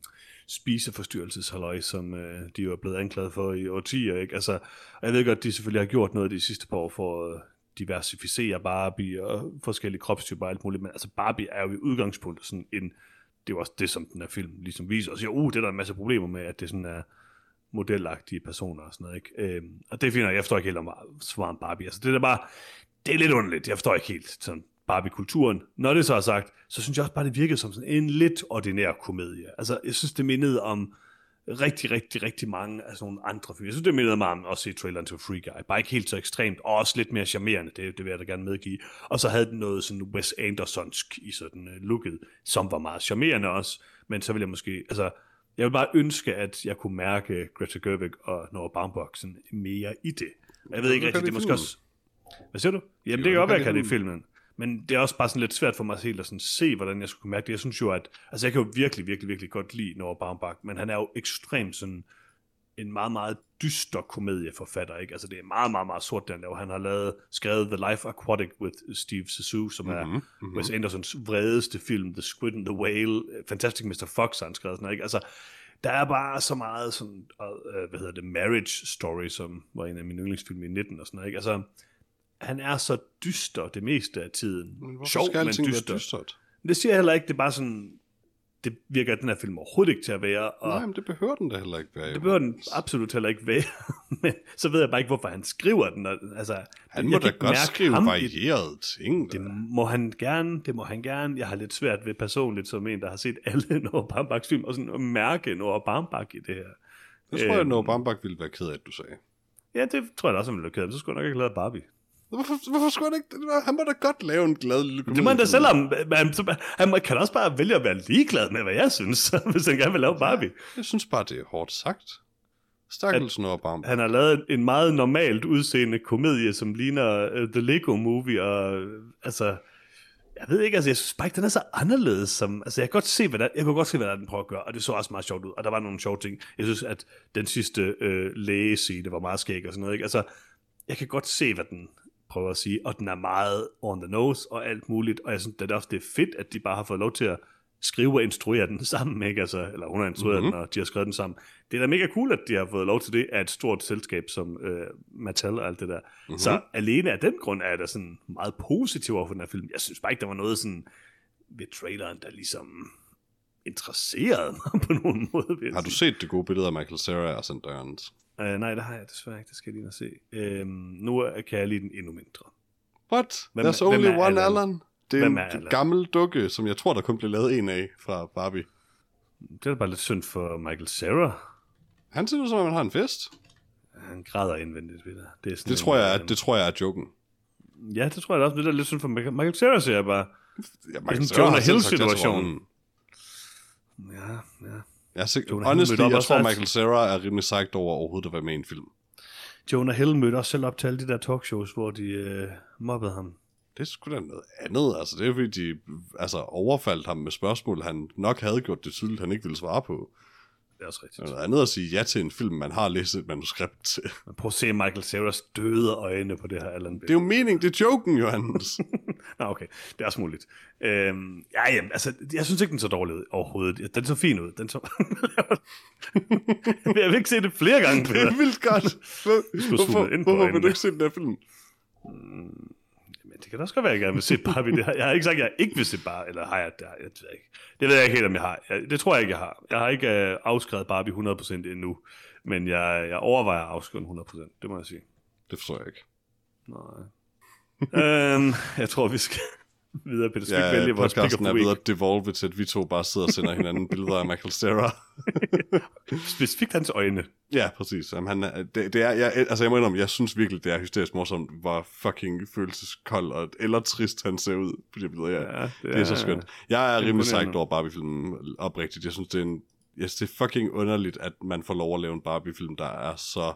spiseforstyrrelseshalløj, som øh, de jo er blevet anklaget for i årtier, ikke? Altså, jeg ved godt, de selvfølgelig har gjort noget de sidste par år for at diversificere Barbie og forskellige kropstyper og alt muligt, men altså Barbie er jo i udgangspunktet sådan en, det er jo også det, som den her film ligesom viser, og siger, uh, det er der en masse problemer med, at det sådan er modelagtige personer og sådan noget, ikke? Øhm, og det finder jeg, jeg forstår ikke helt om svaret om Barbie, altså det er bare, det er lidt underligt. Jeg forstår ikke helt sådan Barbie-kulturen. Når det så er sagt, så synes jeg også bare, det virkede som sådan en lidt ordinær komedie. Altså, jeg synes, det mindede om rigtig, rigtig, rigtig mange af sådan nogle andre film. Jeg synes, det mindede mig om også i traileren til Free Guy. Bare ikke helt så ekstremt, og også lidt mere charmerende, det, det vil jeg da gerne medgive. Og så havde den noget sådan Wes Andersonsk i sådan uh, looket, som var meget charmerende også. Men så vil jeg måske, altså, Jeg vil bare ønske, at jeg kunne mærke Greta Gerwig og Noah Baumbach sådan mere i det. Jeg ved ikke rigtigt, det er måske også... Hvad siger du? Jamen, det Jo, kan godt være, jeg kan det i filmen. Men det er også bare sådan lidt svært for mig helt at sådan se, hvordan jeg skulle kunne mærke det. Jeg synes jo, at... Altså, jeg kan jo virkelig, virkelig, virkelig godt lide Noah Baumbach, men han er jo ekstremt sådan en meget, meget dyster komedieforfatter, ikke? Altså, det er meget, meget, meget sort, den laver. Han har lavet, skrevet The Life Aquatic with Steve Zissou, som er Mhm, mhm. Wes Andersons vredeste film, The Squid and the Whale, Fantastic Mr. Fox har han skrevet sådan ikke? Altså, der er bare så meget sådan, uh, hvad hedder det, Marriage Story, som var en af mine yndlingsfilm i 19 og sådan noget, ikke? Altså, han er så dyster det meste af tiden. Men Sjov, skal men dyster. være dystert? Det siger jeg heller ikke, det er bare sådan, det virker den her film overhovedet ikke til at være, og Nej, men det behøver den da heller ikke være. det behøver den absolut heller ikke være, men så ved jeg bare ikke, hvorfor han skriver den. Altså, Han må da godt skrive ham i- varierede ting. Det da. må han gerne, det må han gerne. Jeg har lidt svært ved personligt, som en, der har set alle Noah Baumbachs film, og sådan at mærke Noah Baumbach i det her. Det tror jeg, Øhm. Noah Baumbach ville være ked af, at du sagde. Ja, det tror jeg da også, han ville være ked af, så skulle jeg nok ikke have lavet Barbie. Hvorfor, hvorfor skulle han ikke? Han må da godt lave en glad lille Det må han da selv om. Han, han kan også bare vælge at være ligeglad med, hvad jeg synes, hvis han gerne vil lave Barbie. Jeg synes bare, det er hårdt sagt. Stakkels Baumbach. Han har lavet en meget normalt udseende komedie, som ligner uh, The Lego Movie, og altså, jeg ved ikke, altså, jeg synes bare ikke, den er så anderledes som, altså, jeg kan godt se, hvad der, jeg kunne godt se, hvad der den prøver at gøre, og det så også meget sjovt ud, og der var nogle sjove ting. Jeg synes, at den sidste øh, læge det var meget skæg og sådan noget, ikke? Altså, jeg kan godt se, hvad den prøver at sige, og den er meget on the nose og alt muligt, og jeg synes, det er også det er fedt, at de bare har fået lov til at skrive og instruere den sammen, ikke? Altså, eller hun har instrueret Mhm. mm-hmm. den, og de har skrevet den sammen. Det er da mega cool, at de har fået lov til det af et stort selskab som øh, Mattel og alt det der. Mhm. Mm-hmm. Så alene af den grund er jeg da sådan meget positiv over for den her film. Jeg synes bare ikke, der var noget sådan ved traileren, der ligesom interesserede mig på nogen måde. Har du set det gode billede af Michael Cera og Dørens? Uh, nej, det har jeg desværre ikke. Det skal jeg lige se. Øhm, nu er- kan jeg lide den endnu mindre. What? Hvem- There's only er one Alan? Alan. Det er Hvem en er Alan? gammel dukke, som jeg tror, der kun blev lavet en af fra Barbie. Det er da bare lidt synd for Michael Cera. Han ser ud som om, han har en fest. Han græder indvendigt ved det. Det, er sådan Det en, tror jeg, øhm, at, det tror jeg er joken. Ja, det tror jeg også. Det er lidt synd for Michael, Michael Cera, siger jeg bare. Ja, Det er en Jonah Hill-situation. Ja, ja. Jeg sikker, Jonah honestly, jeg tror, Michael Cera er rimelig psyched over overhovedet at være med i en film. Jonah Hill mødte også selv op til alle de der talkshows, hvor de øh, mobbede ham. Det er sgu da noget andet. Altså, det er fordi, de altså, overfaldt ham med spørgsmål, han nok havde gjort det tydeligt, han ikke ville svare på. Det er også rigtigt. Det er noget andet at sige ja til en film, man har læst et manuskript til. Men prøv at se Michael Ceras døde øjne på det her Alan Det er jo meningen, det er joken, Johannes. Nå, okay. Det er også muligt. Øhm, ja, jamen, altså, jeg synes ikke, den så dårlig ud overhovedet. Den så fin ud. Den så... jeg vil ikke se det flere gange, det Peter. er vildt godt. Hvorfor hvorfor vil du ikke se den der film? Men det kan da også godt være, at jeg gerne vil se Barbie. Det har, jeg har ikke sagt, at jeg ikke vil se Barbie. Eller har jeg det? Jeg, ved jeg ikke. det ved jeg ikke helt, om jeg har. Jeg, det tror jeg ikke, jeg har. Jeg har ikke øh, afskrevet Barbie 100% endnu. Men jeg, jeg overvejer at afskrive den 100%. Det må jeg sige. Det forstår jeg ikke. Nej. øhm, jeg tror, vi skal videre, Peter. Skal ja, vælge vores pick of the er week. at devolve til, at vi to bare sidder og sender hinanden billeder af Michael Cera. Specifikt hans øjne. Ja, præcis. Jamen, han er, det, det er, jeg, altså jeg må indrømme, jeg synes virkelig, det er hysterisk morsomt, hvor fucking følelseskold og, eller trist han ser ud på de billeder. Ja, Ja, det er så skønt. Jeg er rimelig psyched over Barbie-filmen, oprigtigt. Jeg synes, det er en, synes, det er fucking underligt, at man får lov at lave en Barbie-film, der er så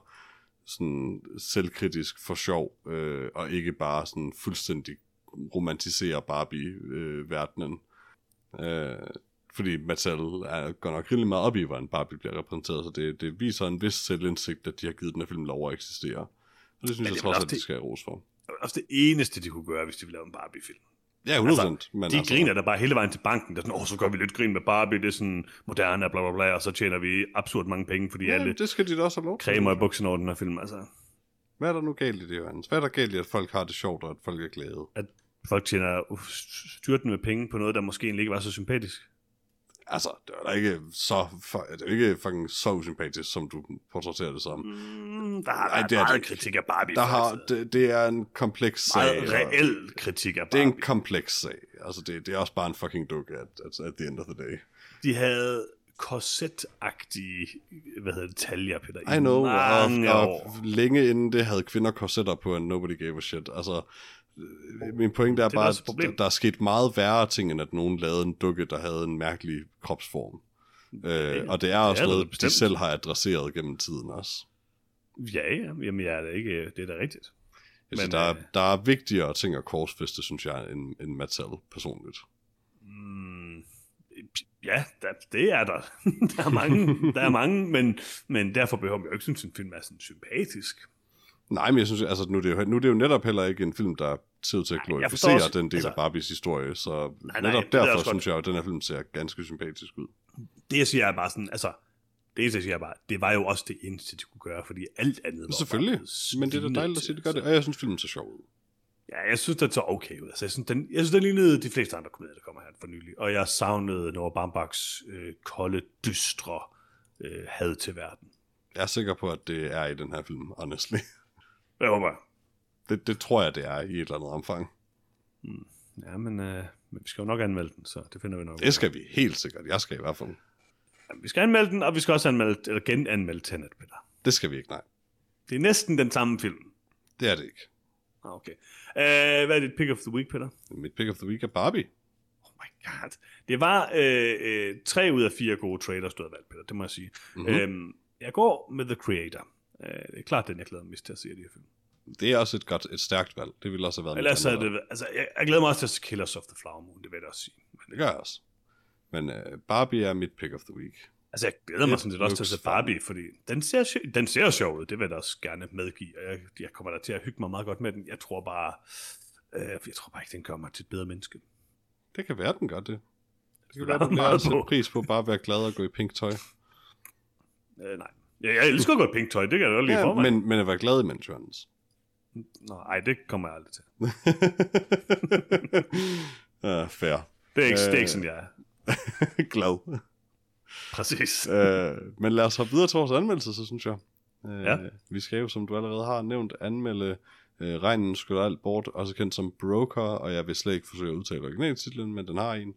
sådan selvkritisk for sjov, øh, og ikke bare sådan fuldstændig romantiserer Barbie-verdenen. Øh, fordi Mattel er, går nok rimelig meget op i, hvordan Barbie bliver repræsenteret, så det, det viser en vis selvindsigt, at de har givet den her film lov at eksistere. Og det synes Men jeg det trods alt, de skal have ros for. Det også det eneste, de kunne gøre, hvis de ville lave en Barbie-film. Ja, 100%. Altså, men De altså, griner der bare hele vejen til banken. Der er sådan, åh, så gør vi lidt grin med Barbie, det er sådan moderne og bla bla bla, og så tjener vi absurd mange penge, fordi ja, alle det skal de da også have lov til. cremer i bukserne over den her film. Altså, Hvad er der nu galt i det, Johannes? Hvad er der galt i, at folk har det sjovt, og at folk er glade? at folk tjener uh, styrtende med penge på noget, der måske egentlig ikke var så sympatisk. Altså, det er da ikke så, det er ikke fucking så usympatisk, som du portrætterer det som. Mm, der har Ej, det er det meget ikke. kritik af Barbie. Der har, det, det er en kompleks sag. meget reel kritik af Det er Barbie. en kompleks sag. Altså, det, det er også bare en fucking dukke at, at, at the end of the day. De havde korsetagtige, hvad hedder det, taljer, Peter, I know, mange og, år. og længe inden det havde kvinder korsetter på, and nobody gave a shit. Altså, min pointe er Det er bare, at der, er sket meget værre ting, end at nogen lavede en dukke, der havde en mærkelig kropsform. Øh, og det er også det er noget, det de selv har adresseret gennem tiden også. Ja, ja, jamen jeg er da ikke, det er da rigtigt. Altså, Men, der, er, øh, der er vigtigere ting at korsfeste, synes jeg, end, end metal personligt. Mm, ja, der, det er der. der er mange, der er mange men, men derfor behøver man jo ikke synes, at en film er sådan sympatisk. Nej, men jeg synes, altså, nu, er det jo, nu er det jo netop heller ikke en film, der ser ud til at glorificere også- den del altså- af Barbies historie, så Nej, nej, netop derfor også godt. synes jeg at den her film ser ganske sympatisk ud. Det jeg siger er bare sådan, altså, det eneste jeg siger er bare, det var jo også det eneste, de kunne gøre, fordi alt andet var Selvfølgelig, bare men det er da dejligt at se, det gør det, og jeg synes, filmen ser sjov ud. Ja, jeg synes, det så okay ud. Altså, jeg synes, den, jeg synes, den lignede de fleste andre komedier, der kommer her for nylig. Og jeg savnede Nora Bambachs øh, kolde, dystre øh, had til verden. Jeg er sikker på, at det er i den her film, honestly. Jeg håber, Det, det tror jeg, det er i et eller andet omfang. ja, men, øh, men vi skal jo nok anmelde den, så det finder vi nok. Det skal vi helt sikkert. Jeg skal i hvert fald. Jamen, vi skal anmelde den, og vi skal også anmelde, eller genanmelde Tenet, Peter. Det skal vi ikke, nej. Det er næsten den samme film. Det er det ikke. Ah, Okay. Uh, hvad er dit pick of the week, Peter? Mit pick of the week er Barbie. Oh my god. Det var øh, øh, tre ud af fire gode trailers, du havde valgt, Peter. Det må jeg sige. Mhm. Mm-hmm. Øhm, jeg går med The Creator. Uh, det er klart den, jeg glæder mig mest til at se af de her film. Det er også et godt, et stærkt valg. Det ville også have været Ellers er det, altså, jeg, jeg glæder mig også til at se Killers of the Flower Moon, det vil jeg også sige. Men, Det gør jeg også. Men uh, Barbie er mit pick of the week. altså, jeg glæder mig sådan set også til at se Barbie, fordi den ser, den ser sjov ud, det vil jeg da også gerne medgive, og jeg, jeg kommer da til at hygge mig meget godt med den. Jeg tror bare, øh, jeg tror bare ikke, den gør mig til et bedre menneske. Det kan være, den gør det. Det kan der være, meget lærer at sætte på. pris på bare at være glad og gå i pink tøj. Øh, nej. Jeg, jeg elsker godt pink tøj, det kan jeg godt lide for Ja, mig. men, men at være glad imens, Jørgens. Nå, ej, det kommer jeg aldrig til. ja, fair. Det er ikke, øh... det er ikke sådan, jeg er. glad. Præcis. øh, men lad os hoppe videre til vores anmeldelse, så synes jeg. Øh, Ja. Vi skal jo, som du allerede har nævnt, anmelde øh, Regnen skyller alt bort, også kendt som Broker, og jeg vil slet ikke forsøge at udtale originaltitlen, men den har en.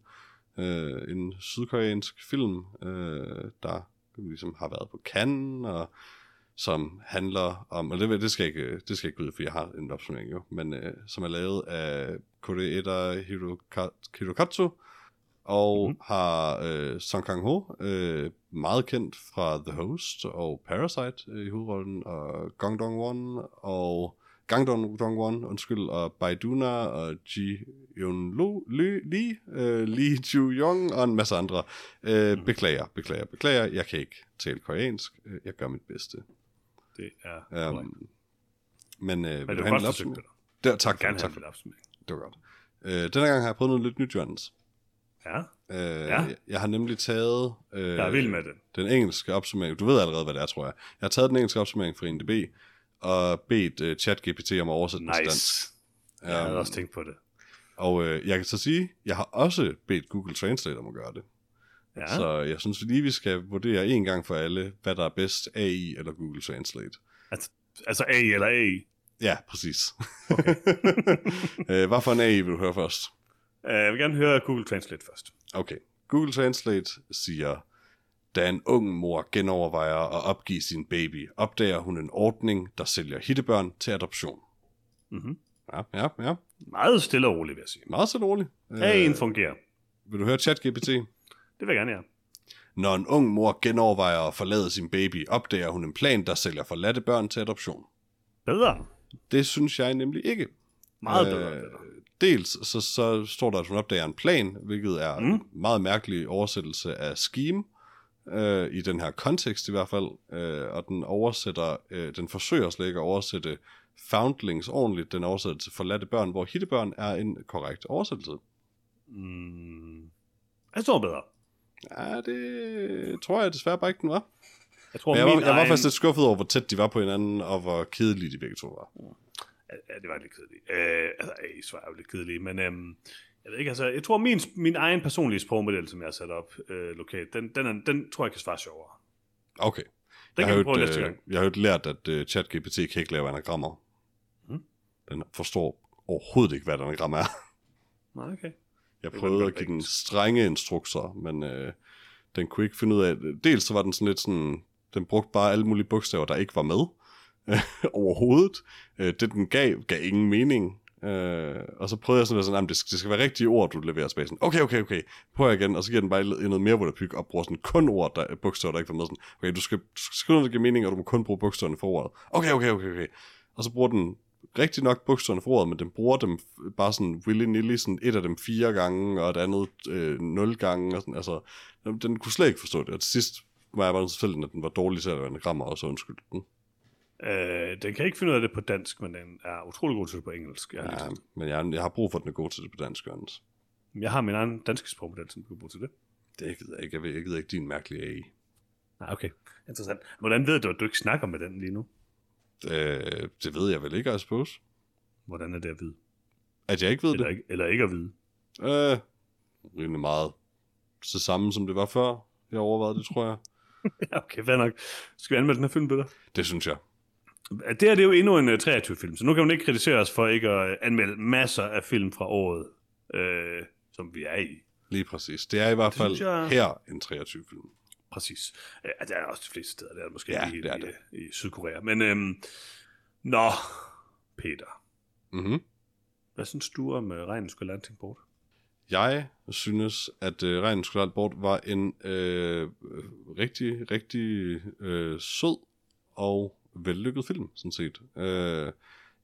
Øh, en sydkoreansk film, øh, der ligesom har været på Cannes, og som handler om, og det, det skal jeg ikke, det skal jeg ikke ud, for jeg har en opsummering jo, men øh, som er lavet af Koreeda Hiroka- Hirokatsu, og mm-hmm. har øh, Song Kang-ho, øh, meget kendt fra The Host og Parasite øh, i hovedrollen, og Gong Dong-won, og Gang Dong Dong-won, undskyld, og Baiduna, og Ji Yun Lu, Ly, Lee, øh, Lee Ju Young, og en masse andre. Øh, beklager, beklager, beklager, jeg kan ikke tale koreansk, Øh, jeg gør mit bedste. Det er. Um, men øh, vil du have en opsummering? Der, tak, Gerne tak, have tak. en. Det var godt. Øh, denne gang har jeg prøvet noget lidt nyt, Jørgens. Ja, Øh, Ja. jeg, jeg har nemlig taget øh, jeg er vild med det. den engelske opsummering. Du ved allerede, hvad det er, tror jeg. Jeg har taget den engelske opsummering fra INDB og bedt uh, ChatGPT om at oversætte den til dansk. Nice. Jeg havde Um, også tænkt på det. Og øh, jeg kan så sige, jeg har også bedt Google Translate om at gøre det. Ja. Så jeg synes lige, vi skal vurdere en gang for alle, hvad der er bedst, AI eller Google Translate. altså A eller A. Ja, præcis. øh, hvad for en AI vil du høre først? Uh, jeg vil gerne høre Google Translate først. Okay. Google Translate siger, da en ung mor genovervejer at opgive sin baby, opdager hun en ordning, der sælger hittebørn til adoption. Mm-hmm. Ja, ja, ja. Meget stille og roligt, vil jeg sige. Meget så roligt. A'en fungerer. vil du høre ChatGPT? Det vil jeg gerne, ja. Når en ung mor genovervejer at forlade sin baby, opdager hun en plan, der sælger forladte børn til adoption. Bedre. Det synes jeg nemlig ikke. Meget bedre. bedre. Dels så, så står der, at hun opdager en plan, hvilket er. Mm. en meget mærkelig oversættelse af scheme, øh, i den her kontekst i hvert fald, øh, og den oversætter, øh, den forsøger slet ikke at oversætte foundlings ordentligt, den oversætter til forladte børn, hvor hittebørn er en korrekt oversættelse. Mm. Jeg tror bedre. Ja, det tror jeg desværre bare ikke, den var. Jeg tror, Men jeg var, jeg var egen... faktisk lidt skuffet over, hvor tæt de var på hinanden, og hvor kedelige de begge to var. Ja, det var lidt kedeligt. Øh, altså, Ace var jo lidt kedelig, men øhm, jeg ved ikke, altså, jeg tror, min, min egen personlige sprogmodel, som jeg har sat op øh, lokalt, den, den, er, den tror jeg kan svare sjovere. Okay. Den jeg, kan har vi prøve et, næste øh, gang. jeg har jo lært, at uh, ChatGPT kan ikke lave anagrammer. Mm. Den forstår overhovedet ikke, hvad et anagram er. Nej, okay. Jeg prøvede at give den strenge instrukser, men øh, den kunne ikke finde ud af... Dels så var den sådan lidt sådan... Den brugte bare alle mulige bogstaver, der ikke var med overhovedet. Øh, det den gav, gav ingen mening. Øh, og så prøvede jeg sådan at sådan, det skal, det skal være rigtige ord, du leverer tilbage. Sådan, okay, okay, okay. prøv igen, og så giver den bare noget mere volapyk, og bruger sådan kun ord, der, bogstaver, der ikke var med. Sådan, okay, du skal, du skal skrive noget, der giver mening, og du må kun bruge bogstaverne for ordet. Okay, okay, okay, okay. Og så bruger den rigtig nok bogstaverne for ordet, men den bruger dem bare sådan willy-nilly, sådan et af dem fire gange, og et andet øh, nul gange, og sådan, altså, den, den kunne slet ikke forstå det, og til sidst var jeg bare selvfølgelig, at den var dårlig til at være en grammer, og så undskyld den. Øh, den kan ikke finde ud af det på dansk, men den er utrolig god til det på engelsk. Jeg, Ja, men jeg, jeg har brug for, at den er god til det på dansk, Jørgens. jeg har min egen danske sprogmodel, som kan bruge til det. Det gider jeg ikke. Jeg ved, jeg gider ikke din mærkelige AI. Nej, okay. Interessant. Hvordan ved du, at du ikke snakker med den lige nu? Øh, det ved jeg vel ikke, I suppose. Hvordan er det at vide? At jeg ikke ved Eller det? ikke, eller ikke at vide? Øh, rimelig meget det samme, som det var før. Jeg overvejede det, tror jeg. ja, okay, fair nok. Skal vi anmelde den her film, Peter? Det synes jeg. Det her det er jo endnu en uh, 23-film, så nu kan man ikke kritisere os for ikke at uh, anmelde masser af film fra året, uh, som vi er i. Lige præcis. Det er i hvert fald jeg- her en 23-film. Præcis. Uh, det er også de fleste steder, det er måske Ja, ikke det er i, det. i, i Sydkorea. Men, øhm, nå, Peter, Mm-hmm. hvad synes du om uh, Regnen skulle lande ting bort? Jeg synes, at øh, Regnen skulle bort var en øh, rigtig, rigtig øh, sød og vellykket film, sådan set. Øh,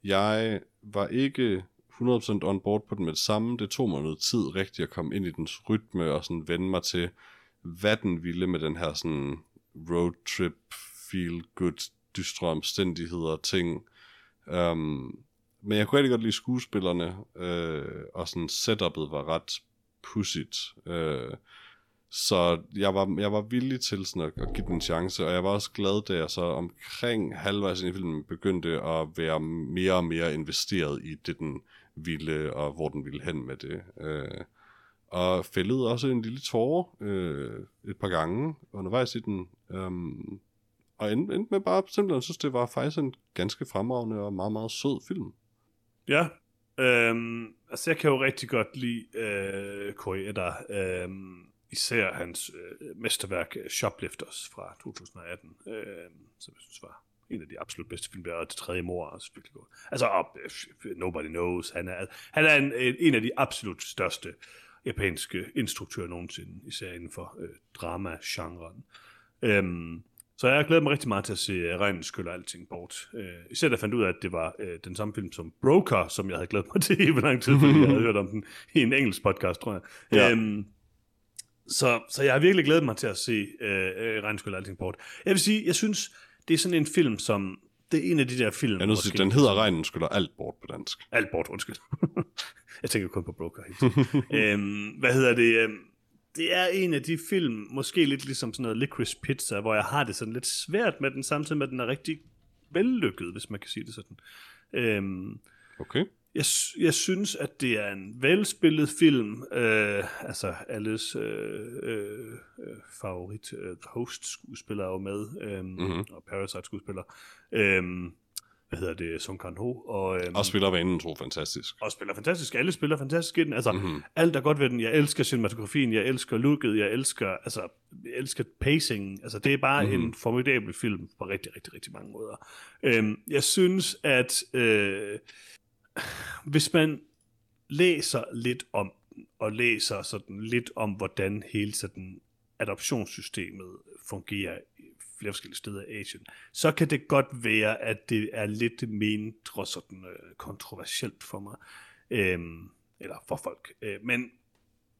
jeg var ikke 100% on board på den med det samme. Det tog mig noget tid rigtigt at komme ind i dens rytme og sådan vende mig til, hvad den ville med den her sådan road trip, feel good, dystre omstændigheder ting. Um, men jeg kunne rigtig godt lide skuespillerne, øh, og sådan setupet var ret pudsigt. Øh, så jeg var, jeg var villig til sådan at, at give den en chance, og jeg var også glad, da jeg så omkring halvvejs ind i filmen begyndte at være mere og mere investeret i det, den ville, og hvor den ville hen med det. Øh, og fældede også en lille tårer øh, et par gange undervejs i den. Øh, og endte, endte med bare simpelthen, synes det var faktisk en ganske fremragende og meget, meget sød film. Ja, øh, altså jeg kan jo rigtig godt lide øh, Koreeda, Øh, især hans øh, mesterværk øh, Shoplifters fra 2018, øh, som jeg synes var en af de absolut bedste film, og det tredje mor er også virkelig godt. Altså, og, øh, Nobody Knows, han er, han er en, en af de absolut største japanske instruktører nogensinde, især inden for øh, drama-genren. Øhm, så jeg glæder mig rigtig meget til at se Regnen skyller alting bort. Uh, især da jeg fandt ud af, at det var uh, den samme film som Broker, som jeg havde glædet mig til i lang tid, fordi jeg havde hørt om den i en engelsk podcast, tror jeg. Ja. Øhm, så, så jeg har virkelig glædet mig til at se uh, uh, Regnen skyller alting bort. Jeg vil sige, jeg synes, det er sådan en film, som... Det er en af de der film... Jeg er nødt til, den hedder Regnen skylder alt bort på dansk. alt bort, undskyld. jeg tænker kun på Broker. Øhm, hvad hedder det? øhm, Det er en af de film, måske lidt ligesom sådan noget Licorice Pizza, hvor jeg har det sådan lidt svært med den, samtidig med, at den er rigtig vellykket, hvis man kan sige det sådan. Øhm, Okay. Jeg, jeg synes, at det er en velspillet film. Øh, altså, alles øh, øh, øh, favorit øh, host-skuespiller er jo med, øh, Mhm. mm-hmm. og Parasite-skuespiller. Øh, hvad hedder det? Song Kang-ho. Og, øh, Og spiller vanen tro fantastisk. og spiller fantastisk. Alle spiller fantastisk i den. Altså, Mhm. mm-hmm. alt er godt ved den. Jeg elsker cinematografien, jeg elsker looket, jeg elsker, altså, jeg elsker pacingen. Altså, det er bare Mhm. mm-hmm. en formidabel film på rigtig, rigtig, rigtig mange måder. Øhm, jeg synes, at øh, hvis man læser lidt om den, og læser sådan lidt om, hvordan hele sådan adoptionssystemet fungerer i flere forskellige steder i Asien, så kan det godt være, at det er lidt mindre sådan øh, kontroversielt for mig, øhm, eller for folk. Øh, men,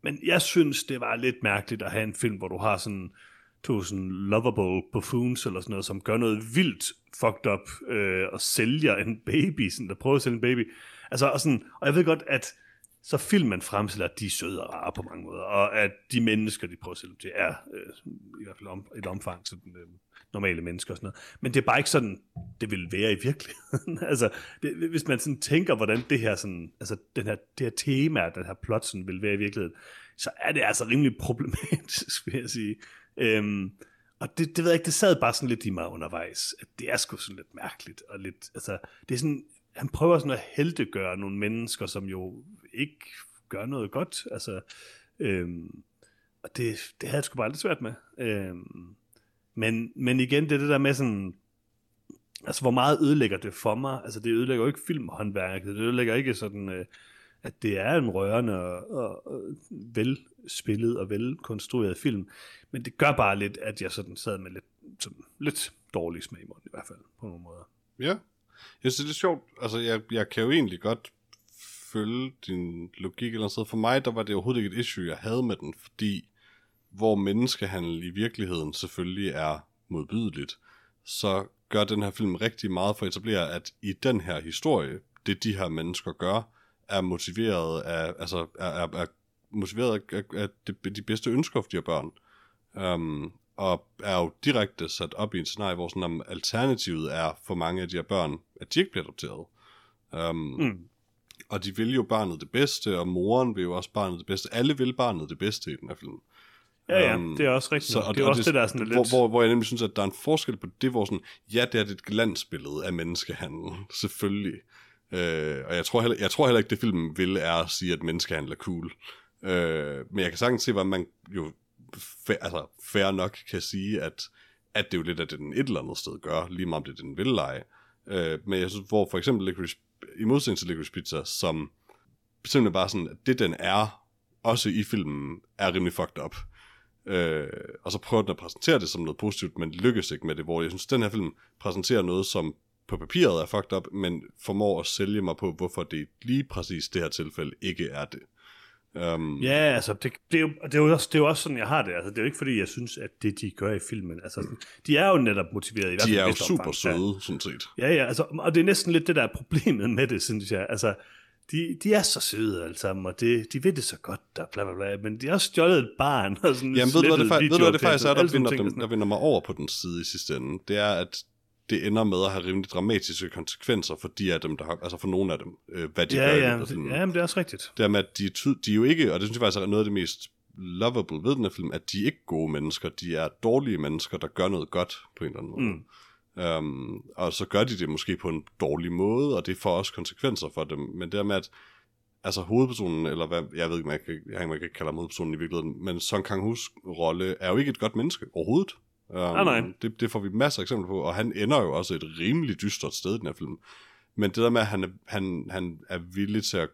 men jeg synes, det var lidt mærkeligt at have en film, hvor du har sådan øh, sådan lovable buffoons eller sådan noget, som gør noget vildt fucked up øh, og sælger en baby, sådan der prøver at sælge en baby. Altså, og, sådan, og jeg ved godt, at så filmen fremstiller, at de er søde og rare på mange måder, og at de mennesker, de prøver at sælge, det er øh, i hvert fald om, et omfang, sådan øh, normale mennesker og sådan noget. Men det er bare ikke sådan, det vil være i virkeligheden. altså, det, hvis man sådan tænker, hvordan det her, sådan, altså, den her, det her tema, den her plot sådan, vil være i virkeligheden, så er det altså rimelig problematisk, vil jeg sige. Øhm, og det, det ved jeg ikke, det sad bare sådan lidt i mig undervejs, at det er sgu sådan lidt mærkeligt, og lidt, altså, det er sådan, han prøver sådan at heldegøre nogle mennesker, som jo ikke gør noget godt, altså, øhm, og det, det havde jeg sgu bare lidt svært med. Øhm, men, men igen, det er det der med sådan, altså hvor meget ødelægger det for mig? Altså det ødelægger jo ikke filmhåndværket, det ødelægger ikke sådan, øh, at det er en rørende og, og, og velspillet og velkonstrueret film, men det gør bare lidt, at jeg sådan sad med lidt, sådan, lidt dårlig smag i munden i hvert fald, på nogle måder. Ja, jeg synes det er sjovt, altså jeg, jeg kan jo egentlig godt følge din logik eller sådan For mig, der var det overhovedet ikke et issue, jeg havde med den, fordi hvor menneskehandel i virkeligheden selvfølgelig er modbydeligt, så gør den her film rigtig meget for at etablere, at i den her historie, det de her mennesker gør, er motiveret af, altså er, er, er motiveret af, af de, de bedste ønsker for de her børn. Um, og er jo direkte sat op i en scenarie, hvor sådan, om alternativet er for mange af de her børn, at de ikke bliver adopteret. Um, mm. Og de vil jo barnet det bedste, og moren vil jo også barnet det bedste. Alle vil barnet det bedste i den her film. Ja, ja, um, det er også rigtigt. Så, og, det er og også det, det, der er sådan lidt... Hvor, hvor, hvor jeg nemlig synes, at der er en forskel på det, hvor sådan, ja, det er et glansbillede af menneskehandel, selvfølgelig. Øh, og jeg tror, heller, jeg tror heller ikke, det filmen vil er at sige, at menneskehandel er cool. Øh, men jeg kan sagtens se, hvad man jo fair, altså, fair nok kan sige, at, at det er jo lidt af det, den et eller andet sted gør, lige meget om det er den vil lege. Øh, men jeg synes, hvor for eksempel Licorice, i modsætning til Licorice Pizza, som simpelthen bare sådan, at det den er, også i filmen, er rimelig fucked up. Øh, og så prøver den at præsentere det som noget positivt, men lykkes ikke med det, hvor jeg synes, at den her film præsenterer noget, som på papiret er fucked up, men formår at sælge mig på, hvorfor det lige præcis det her tilfælde ikke er det. Um, ja, altså, det, det, er jo, det, er jo også, det er jo også sådan, jeg har det. Altså, det er jo ikke, fordi jeg synes, at det, de gør i filmen, altså, de er jo netop motiveret. I hvert de er jo super søde, sådan set. Ja, ja, altså, og det er næsten lidt det, der er problemet med det, synes jeg. Altså, de, de er så søde alle sammen, og det, de ved det så godt, der bla bla bla, men de har også stjålet et barn. Og sådan Jamen, ved du, hvad det, ved du, hvad det faktisk er, der vinder, dem, der vinder mig over på den side i sidste ende? Det er, at det ender med at have rimelig dramatiske konsekvenser for de af dem, der har, altså for nogle af dem, øh, hvad de ja, gør. Ja, det, ja, men det er også rigtigt. Det er med, at de, de er jo ikke, og det synes jeg faktisk er noget af det mest lovable ved den her film, at de er ikke gode mennesker, de er dårlige mennesker, der gør noget godt på en eller anden måde. Mm. Um, og så gør de det måske på en dårlig måde, og det får også konsekvenser for dem. Men det er med, at altså hovedpersonen, eller hvad, jeg ved ikke, man kan, jeg, man kan kalde hovedpersonen i virkeligheden, men Song Kang-hus rolle er jo ikke et godt menneske overhovedet. Um, nej, nej. Det, det får vi masser af eksempler på, og han ender jo også et rimelig dystert sted i den her film. Men det der med, at han er, han, han er villig til at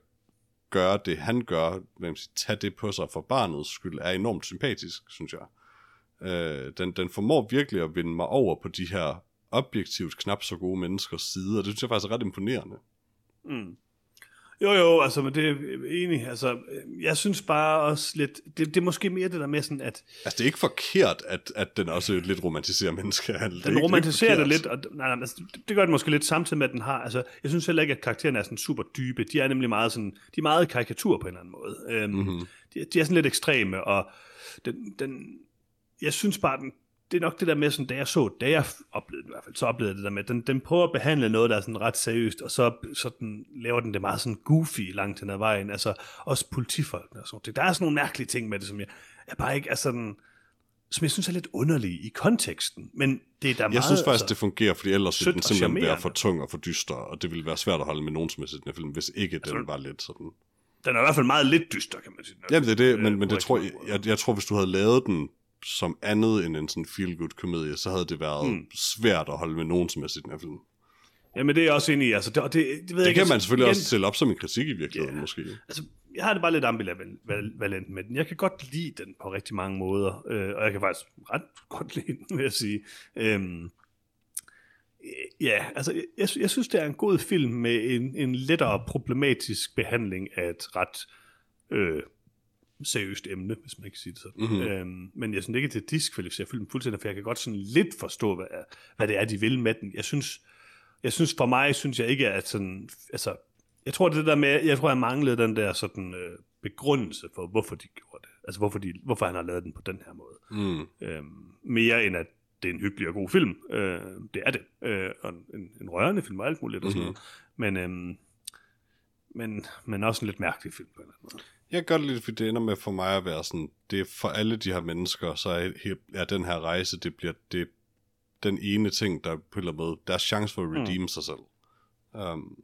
gøre det, han gør, man siger, tage det på sig for barnets skyld, er enormt sympatisk, synes jeg. Uh, den, den formår virkelig at vinde mig over på de her objektivt knap så gode menneskers side, og det synes jeg faktisk er ret imponerende. Mm. Jo, jo, altså, men det er enig. Altså, jeg synes bare også lidt, det, det er måske mere det der med sådan, at... Altså, det er ikke forkert, at, at den også lidt romantiserer menneskehandel. Den romantiserer det lidt, og nej, nej, altså, det gør det måske lidt samtidig med, at den har, altså, jeg synes heller ikke, at karaktererne er sådan super dybe. De er nemlig meget sådan, de er meget karikatur på en eller anden måde. Øhm, mm-hmm. de, de er sådan lidt ekstreme, og den, den, jeg synes bare, den, det er nok det der med, sådan, da jeg så, da jeg oplevede i hvert fald, så oplevede jeg det der med, den, den prøver at behandle noget, der er sådan ret seriøst, og så, så den, laver den det meget sådan goofy langt hen ad vejen, altså også politifolkene og sådan noget. Der er sådan nogle mærkelige ting med det, som jeg, jeg bare ikke er sådan, som jeg synes er lidt underlige i konteksten, men det er der Jeg meget, synes faktisk, altså, det fungerer, fordi ellers ville den simpelthen være for tung og for dyster, og det ville være svært at holde med nogen som helst den film, hvis ikke altså, den var lidt sådan... Den er i hvert fald meget lidt dyster, kan man sige. Jamen det er det, men, men det tror jeg, jeg, jeg tror, hvis du havde lavet den som andet end en sådan feel-good komedie, så havde det været mm. svært at holde med nogen som helst i den her film. Jamen det er jeg også enig i. Altså, det, det, det, ved det jeg kan ikke, man selvfølgelig igen, også stille op som en kritik i virkeligheden, yeah. måske. Altså, jeg har det bare lidt ambivalent med den. Jeg kan godt lide den på rigtig mange måder, øh, og jeg kan faktisk ret godt lide den, vil jeg sige. Øhm, ja, altså, jeg, jeg synes, det er en god film med en, en lettere problematisk behandling af et ret øh, seriøst emne, hvis man kan sige det sådan. Mm-hmm. Øhm, men jeg synes ikke, det diskvalificerer filmen fuldstændig, for jeg kan godt sådan lidt forstå, hvad, hvad det er, de vil med den. Jeg synes, jeg synes for mig, synes jeg ikke, at sådan, altså, jeg tror det der med, jeg tror, jeg manglede den der sådan øh, begrundelse for, hvorfor de gjorde det. Altså, hvorfor, de, hvorfor han har lavet den på den her måde. Mm. Øhm, mere end at det er en hyggelig og god film. Øh, det er det. Øh, og en, en rørende film og alt muligt og sådan mm-hmm. noget. Men, øhm, men, men også en lidt mærkelig film på en eller anden måde. Jeg kan godt lide, fordi det ender med for mig at være sådan, det er for alle de her mennesker, så er, er den her rejse, det bliver det, den ene ting, der på en eller anden måde, deres chance for at mm. redeem mm. sig selv. Um,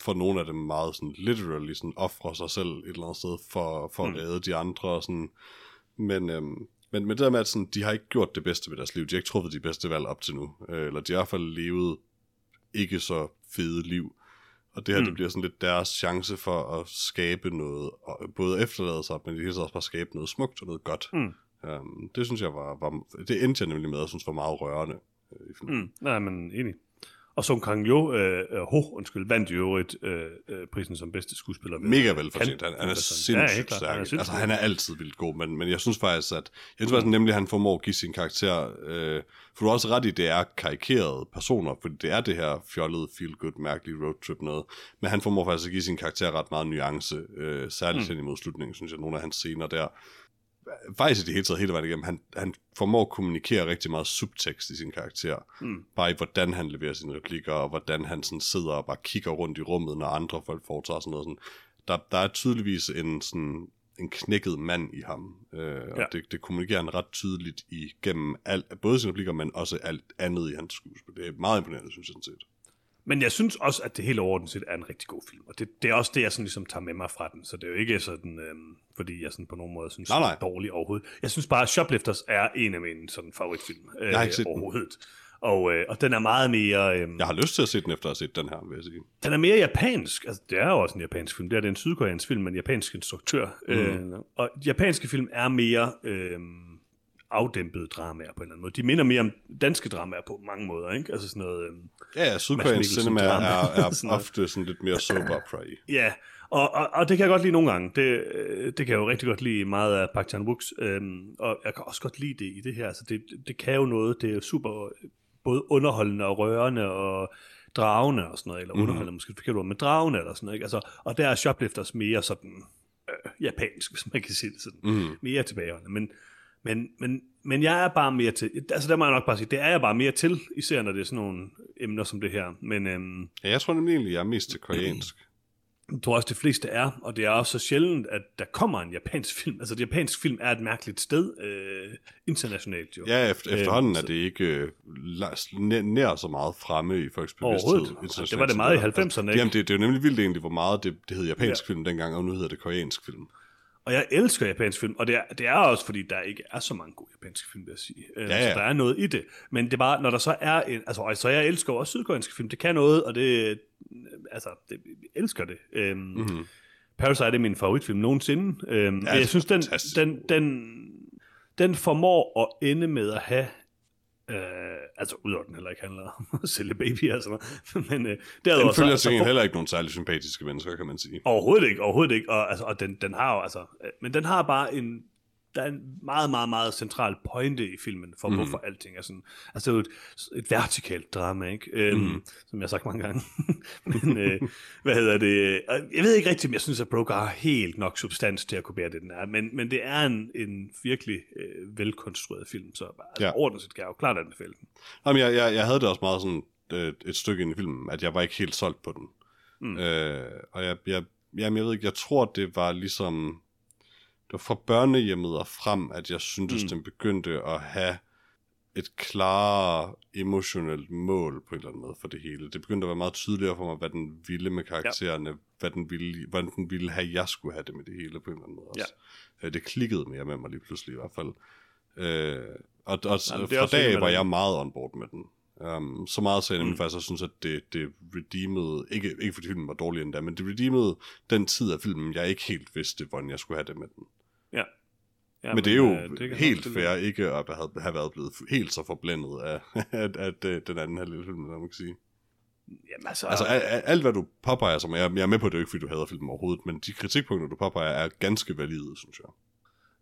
for nogle af dem meget sådan literally sådan offre sig selv et eller andet sted for, for mm. at redde de andre og sådan. Men, øhm, men med det der med, at sådan, de har ikke gjort det bedste ved deres liv, de har ikke truffet de bedste valg op til nu, øh, eller de har i hvert fald levet ikke så fede liv. Og det her, mm. det bliver sådan lidt deres chance for at skabe noget, og både efterlade sig, men det hele taget også bare skabe noget smukt og noget godt. Mm. Um, det synes jeg var, var, det endte jeg nemlig med, at synes var meget rørende. øh, i filmen. Mm, nej, men enig. Og Song Kang Jo, øh, øh, ho, undskyld, vandt jo øvrigt øh, øh, prisen som bedste skuespiller. ved Mega velfortjent. Han, han er Ja, helt sindssygt klart. stærk. Han er Altså, sindssygt han er altid vildt god, men, men jeg synes faktisk, at jeg synes faktisk nemlig, at han formår at give sin karakter, øh, for du har også ret i, det er karikerede personer, for det er det her fjollede, feel-good, mærkelige roadtrip noget, men han formår faktisk at give sin karakter ret meget nuance, øh, særligt mm. hen imod slutningen, synes jeg, nogle af hans scener der, faktisk i det hele taget hele vejen igennem, han, han formår at kommunikere rigtig meget subtekst i sin karakter. Mm. Bare i, hvordan han leverer sine replikker, og hvordan han sådan sidder og bare kigger rundt i rummet, når andre folk foretager sådan noget. Sådan. Der, der er tydeligvis en, sådan, en knækket mand i ham, øh, og Ja. det, det kommunikerer han ret tydeligt igennem alt, både sine replikker, men også alt andet i hans skuespil. Det er meget imponerende, synes jeg sådan set. Men jeg synes også, at det hele overordnet set er en rigtig god film. Og det, det er også det, jeg sådan ligesom tager med mig fra den. Så det er jo ikke sådan, øhm, fordi jeg sådan på nogen måde synes, Nej, nej. er dårlig overhovedet. Jeg synes bare, at Shoplifters er en af mine sådan, favoritfilm øh, Jeg har ikke set den. overhovedet. Og, øh, og den er meget mere... Øh, Jeg har lyst til at se den, efter at have set den her, vil jeg sige. Den er mere japansk. Altså, det er jo også en japansk film. Det er det en sydkoreansk film med en japansk instruktør. Mm. Øh, og japanske film er mere øh, afdæmpede dramaer på en eller anden måde. De minder mere om danske dramaer på mange måder, ikke? Altså sådan noget... Øh, Ja, ja, Sydkoreansk cinema er, er Sådan ofte sådan lidt mere soap opera i. Ja, og, og, og det kan jeg godt lide nogle gange. Det, øh, det kan jeg jo rigtig godt lide meget af Park Chan-wooks. Øhm, og jeg kan også godt lide det i det her. Altså det, det kan jo noget. Det er super både underholdende og rørende og dragende og sådan noget. Eller Mhm. underholdende, måske et forkert ord, men dragende eller sådan noget. Ikke? Altså, og der er Shoplifters mere sådan øh, japansk, hvis man kan sige det sådan. Mm. Mere tilbageholdende. Men, men, men, men jeg er bare mere til, altså der må jeg nok bare sige, det er jeg bare mere til, især når det er sådan nogle emner som det her. Men øhm, Ja, jeg tror nemlig egentlig, jeg er mest til koreansk. jeg tror også, de fleste er, og det er også så sjældent, at der kommer en japansk film. Altså, det japansk film er et mærkeligt sted, øh, internationalt jo. Ja, efter, efterhånden Øhm, er det ikke øh, nær, nær så meget fremme i folks bevidsthed. Det var det meget i er. 90'erne, Altså, ikke? Jamen, det, det er jo nemlig vildt egentlig, hvor meget det, det hed japansk Ja. film dengang, og nu hedder det koreansk film. Og jeg elsker japansk film, og det er, det er også, fordi der ikke er så mange gode japanske film, vil jeg sige. Øh, Ja, ja. Så der er noget i det. Men det er bare, når der så er en... Altså, og så jeg elsker også sydkoreanske film. Det kan noget, og det... Altså, det, jeg elsker det. Øhm, Mm-hmm. Parasite er min favoritfilm nogensinde. Øhm, ja, jeg synes, den, den, den, den formår at ende med at have Øh, altså, udover den heller ikke handler om at sælge babyer og sådan noget. Men øh. Den følger så, til så gengæld får- heller ikke nogen særlig sympatiske mennesker, kan man sige. Overhovedet ikke, overhovedet ikke. Og, altså, og den, den har jo, altså... øh, Men den har bare en... Der er en meget, meget, meget central pointe i filmen, for mm. hvorfor alting er sådan... Altså, det er jo et, et vertikalt drama, ikke? Øhm, Mhm. Som jeg har sagt mange gange. Men, øh, hvad hedder det? Jeg ved ikke rigtigt, om jeg synes, at Broker har helt nok substans til at kunne bære det, den er. Men, men det er en, en virkelig øh, velkonstrueret film, så altså, Ja. ordentligt set kan jeg jo klart anbefale den. Jamen, jeg, jeg, jeg havde det også meget sådan øh, et stykke ind i filmen, at jeg var ikke helt solgt på den. Mm. Øh, og jeg, jeg, jamen, jeg ved ikke, jeg tror, det var ligesom... Det var fra børnehjemmet og frem, at jeg syntes, mm. Den begyndte at have et klarere emotionelt mål på en eller anden måde for det hele. Det begyndte at være meget tydeligere for mig, hvad den ville med karaktererne, ja. hvad den ville, hvordan den ville have, jeg skulle have det med det hele på en eller anden måde også. Ja. Det klikkede mere med mig lige pludselig i hvert fald. Øh, og og Jamen, fra dag var jeg meget on board med den. Um, så meget så jeg Mm. faktisk også synes, at det, det redeemede, ikke, ikke fordi filmen var dårlig endda, men det redeemede den tid af filmen, jeg ikke helt vidste, hvordan jeg skulle have det med den. Ja. ja men det er jo øh, det helt fair ikke at have, have været blevet helt så forblændet af, at, at, at den anden halvdel af filmen, man kan sige. Jamen, altså, Altså al- al- alt hvad du påpeger, som jeg, jeg er med på, det er jo ikke, fordi du hader filmen overhovedet, men de kritikpunkter, du påpeger, er ganske valide, synes jeg.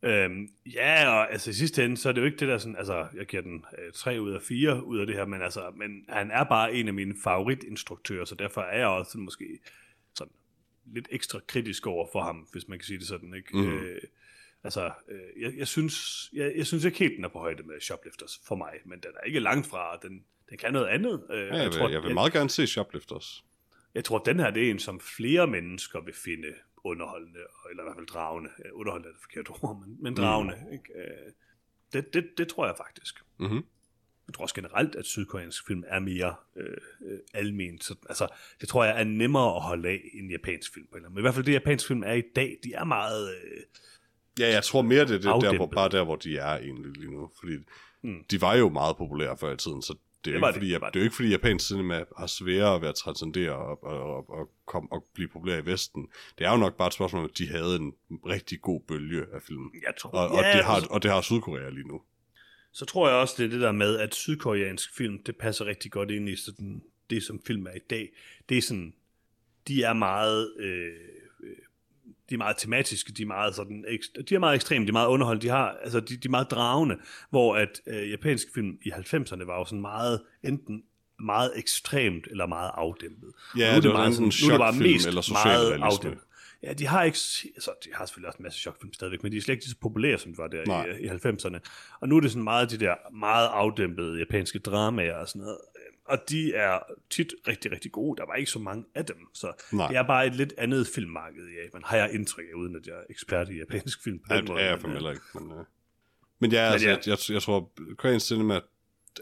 Øhm, ja, og altså i sidste ende, så er det jo ikke det der sådan, altså jeg giver den øh, 3 ud af 4 ud af det her, men altså, men han er bare en af mine favoritinstruktører, så derfor er jeg også sådan, måske sådan lidt ekstra kritisk over for ham, hvis man kan sige det sådan, ikke? Mhm. Øh, altså, øh, jeg, jeg, synes, jeg, jeg synes ikke helt, den er på højde med Shoplifters for mig, men den er ikke langt fra, den, den kan noget andet. Øh, Ja, jeg, vil, jeg vil jeg, meget gerne se Shoplifters. jeg tror, at den her det er en, som flere mennesker vil finde underholdende, eller i hvert fald dragende. Underholdende er det forkert ord, men, men dragende. Mm. Ikke? Øh, det, det, det tror jeg faktisk. Mm-hmm. Jeg tror også generelt, at sydkoreansk film er mere øh, øh, alment. Så, altså, det tror jeg er nemmere at holde af end japansk film. Eller måde. I hvert fald det japansk film er i dag, de er meget... Øh, Ja, jeg tror mere, det er det der, hvor, bare der, hvor de er egentlig lige nu. Fordi Mm. de var jo meget populære før i tiden, så det er, Det ikke, fordi, det det, det er jo ikke fordi japansk cinema har sværere ved at transcendere og, og, og, og, kom, og blive populær i Vesten. Det er jo nok bare et spørgsmål at de havde en rigtig god bølge af film. Jeg tror, Og, og, ja, det har, og det har Sydkorea lige nu. så tror jeg også, det er det der med, at sydkoreansk film, det passer rigtig godt ind i sådan, det, som film er i dag. Det er sådan, de er meget... Øh, de er meget tematiske, de er meget sådan, de er meget ekstreme, de er meget underholdende, de har, altså de, de er meget dragende, hvor at øh, japanske film i 90'erne var jo sådan meget, enten meget ekstremt eller meget afdæmpet. Ja, nu er det var meget sådan- nu er det mest eller meget afdæmpet. Ja, de har ikke, altså, de har selvfølgelig også en masse chokfilm stadigvæk, men de er slet ikke så populære, som de var der Nej. i, i 90'erne. Og nu er det sådan meget de der meget afdæmpede japanske dramaer og sådan noget. Og de er tit rigtig, rigtig gode. Der var ikke så mange af dem, så Nej. det er bare et lidt andet filmmarked i Japan, har jeg indtryk af, uden at jeg er ekspert i japansk film. på Ja, den det måde. er jeg Men, for øh, heller ikke. Men, øh. men ja, altså, ja. Jeg, jeg, jeg tror, koreansk cinema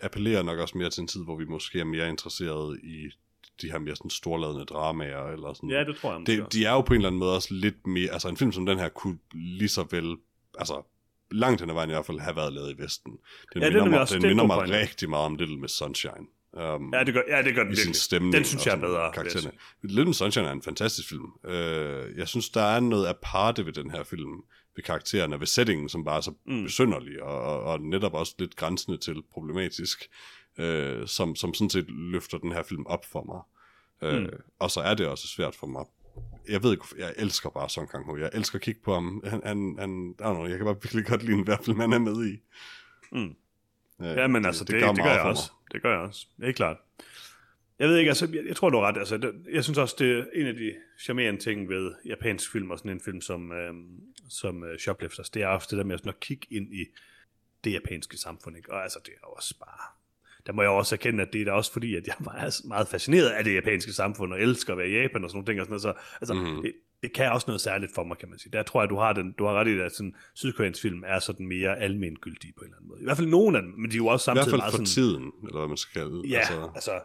appellerer nok også mere til en tid, hvor vi måske er mere interesseret i de her mere sådan storladende dramaer, eller sådan. Ja, det tror jeg det, de er jo på en eller anden måde også lidt mere, altså en film som den her kunne lige så vel, altså langt hen ad vejen i hvert fald have været lavet i Vesten. Den Ja, det er minder nemlig mig, den det er en minder mig rigtig meget om Little Miss Sunshine. Um, Ja, det gør, ja, det gør den virkelig. stemning. Den synes jeg er bedre, Karaktererne. Little Sunshine er en fantastisk film. Uh, jeg synes, der er noget aparte ved den her film, ved karaktererne, ved settingen, som bare er så Mm. besynderlig, og, og, og netop også lidt grænsende til problematisk, uh, som, som sådan set løfter den her film op for mig. Uh, Mm. Og så er det også svært for mig. Jeg ved ikke, jeg elsker bare Song Kang-ho. Jeg elsker at kigge på ham. Han, han, han, I don't know, jeg kan bare virkelig godt lide hver film, han er med i. Mm. Uh, Ja, men altså, det, det, det gør meget jeg for mig. også. Det gør jeg også. Det er klart. Jeg ved ikke, altså, jeg, jeg tror, du har ret. Altså, det, jeg synes også, det er en af de charmerende ting ved japansk film, og sådan en film som, øhm, som uh, Shoplifters, det er også det der med sådan at kigge ind i det japanske samfund, ikke? Og altså, det er også bare... Der må jeg også erkende, at det er da også fordi, at jeg er meget, meget fascineret af det japanske samfund, og elsker at være i Japan og sådan nogle ting. Og sådan noget. Så, altså, mm-hmm. det, det kan også noget særligt for mig, kan man sige. Der tror jeg, du har, den, du har ret i at sådan, sydkoreansk film er sådan mere almengyldige på en eller anden måde. I hvert fald nogen af dem, men de er jo også I hvert samtidig fald for sådan... tiden, eller hvad man skal kalde Ja, altså, altså,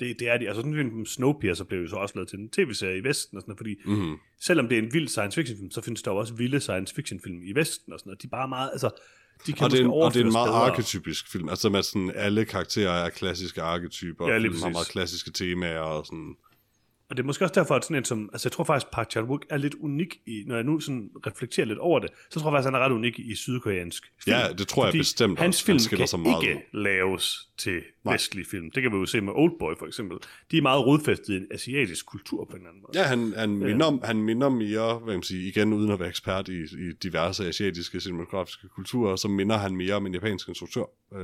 det, det er de. Altså sådan en film Snowpiercer blev jo så også lavet til en tv-serie i Vesten og sådan fordi mm-hmm. selvom det er en vild science fiction film, så findes der jo også vilde science fiction film i Vesten og sådan noget. De er bare meget, altså, de kan og, det er en, og det er en meget bedre. arketypisk film. Altså med sådan, alle karakterer er klassiske arketyper, Ja, lige filmen har meget klassiske temaer og sådan. Og det er måske også derfor, at sådan en som, altså jeg tror faktisk, Park chan wook er lidt unik i, når jeg nu sådan reflekterer lidt over det, så tror jeg faktisk, han er ret unik i sydkoreansk film. Ja, det tror jeg bestemt Hans også. film Han kan sig meget ikke laves til Nej. vestlige film. Det kan vi jo se med Oldboy for eksempel. De er meget rodfæstet i en asiatisk kultur på en eller anden måde. Ja, han, han, minder, om, han minder mere, hvad man sige, igen uden at være ekspert i, i diverse asiatiske cinematografiske kulturer, så minder han mere om en japansk instruktør. Øh,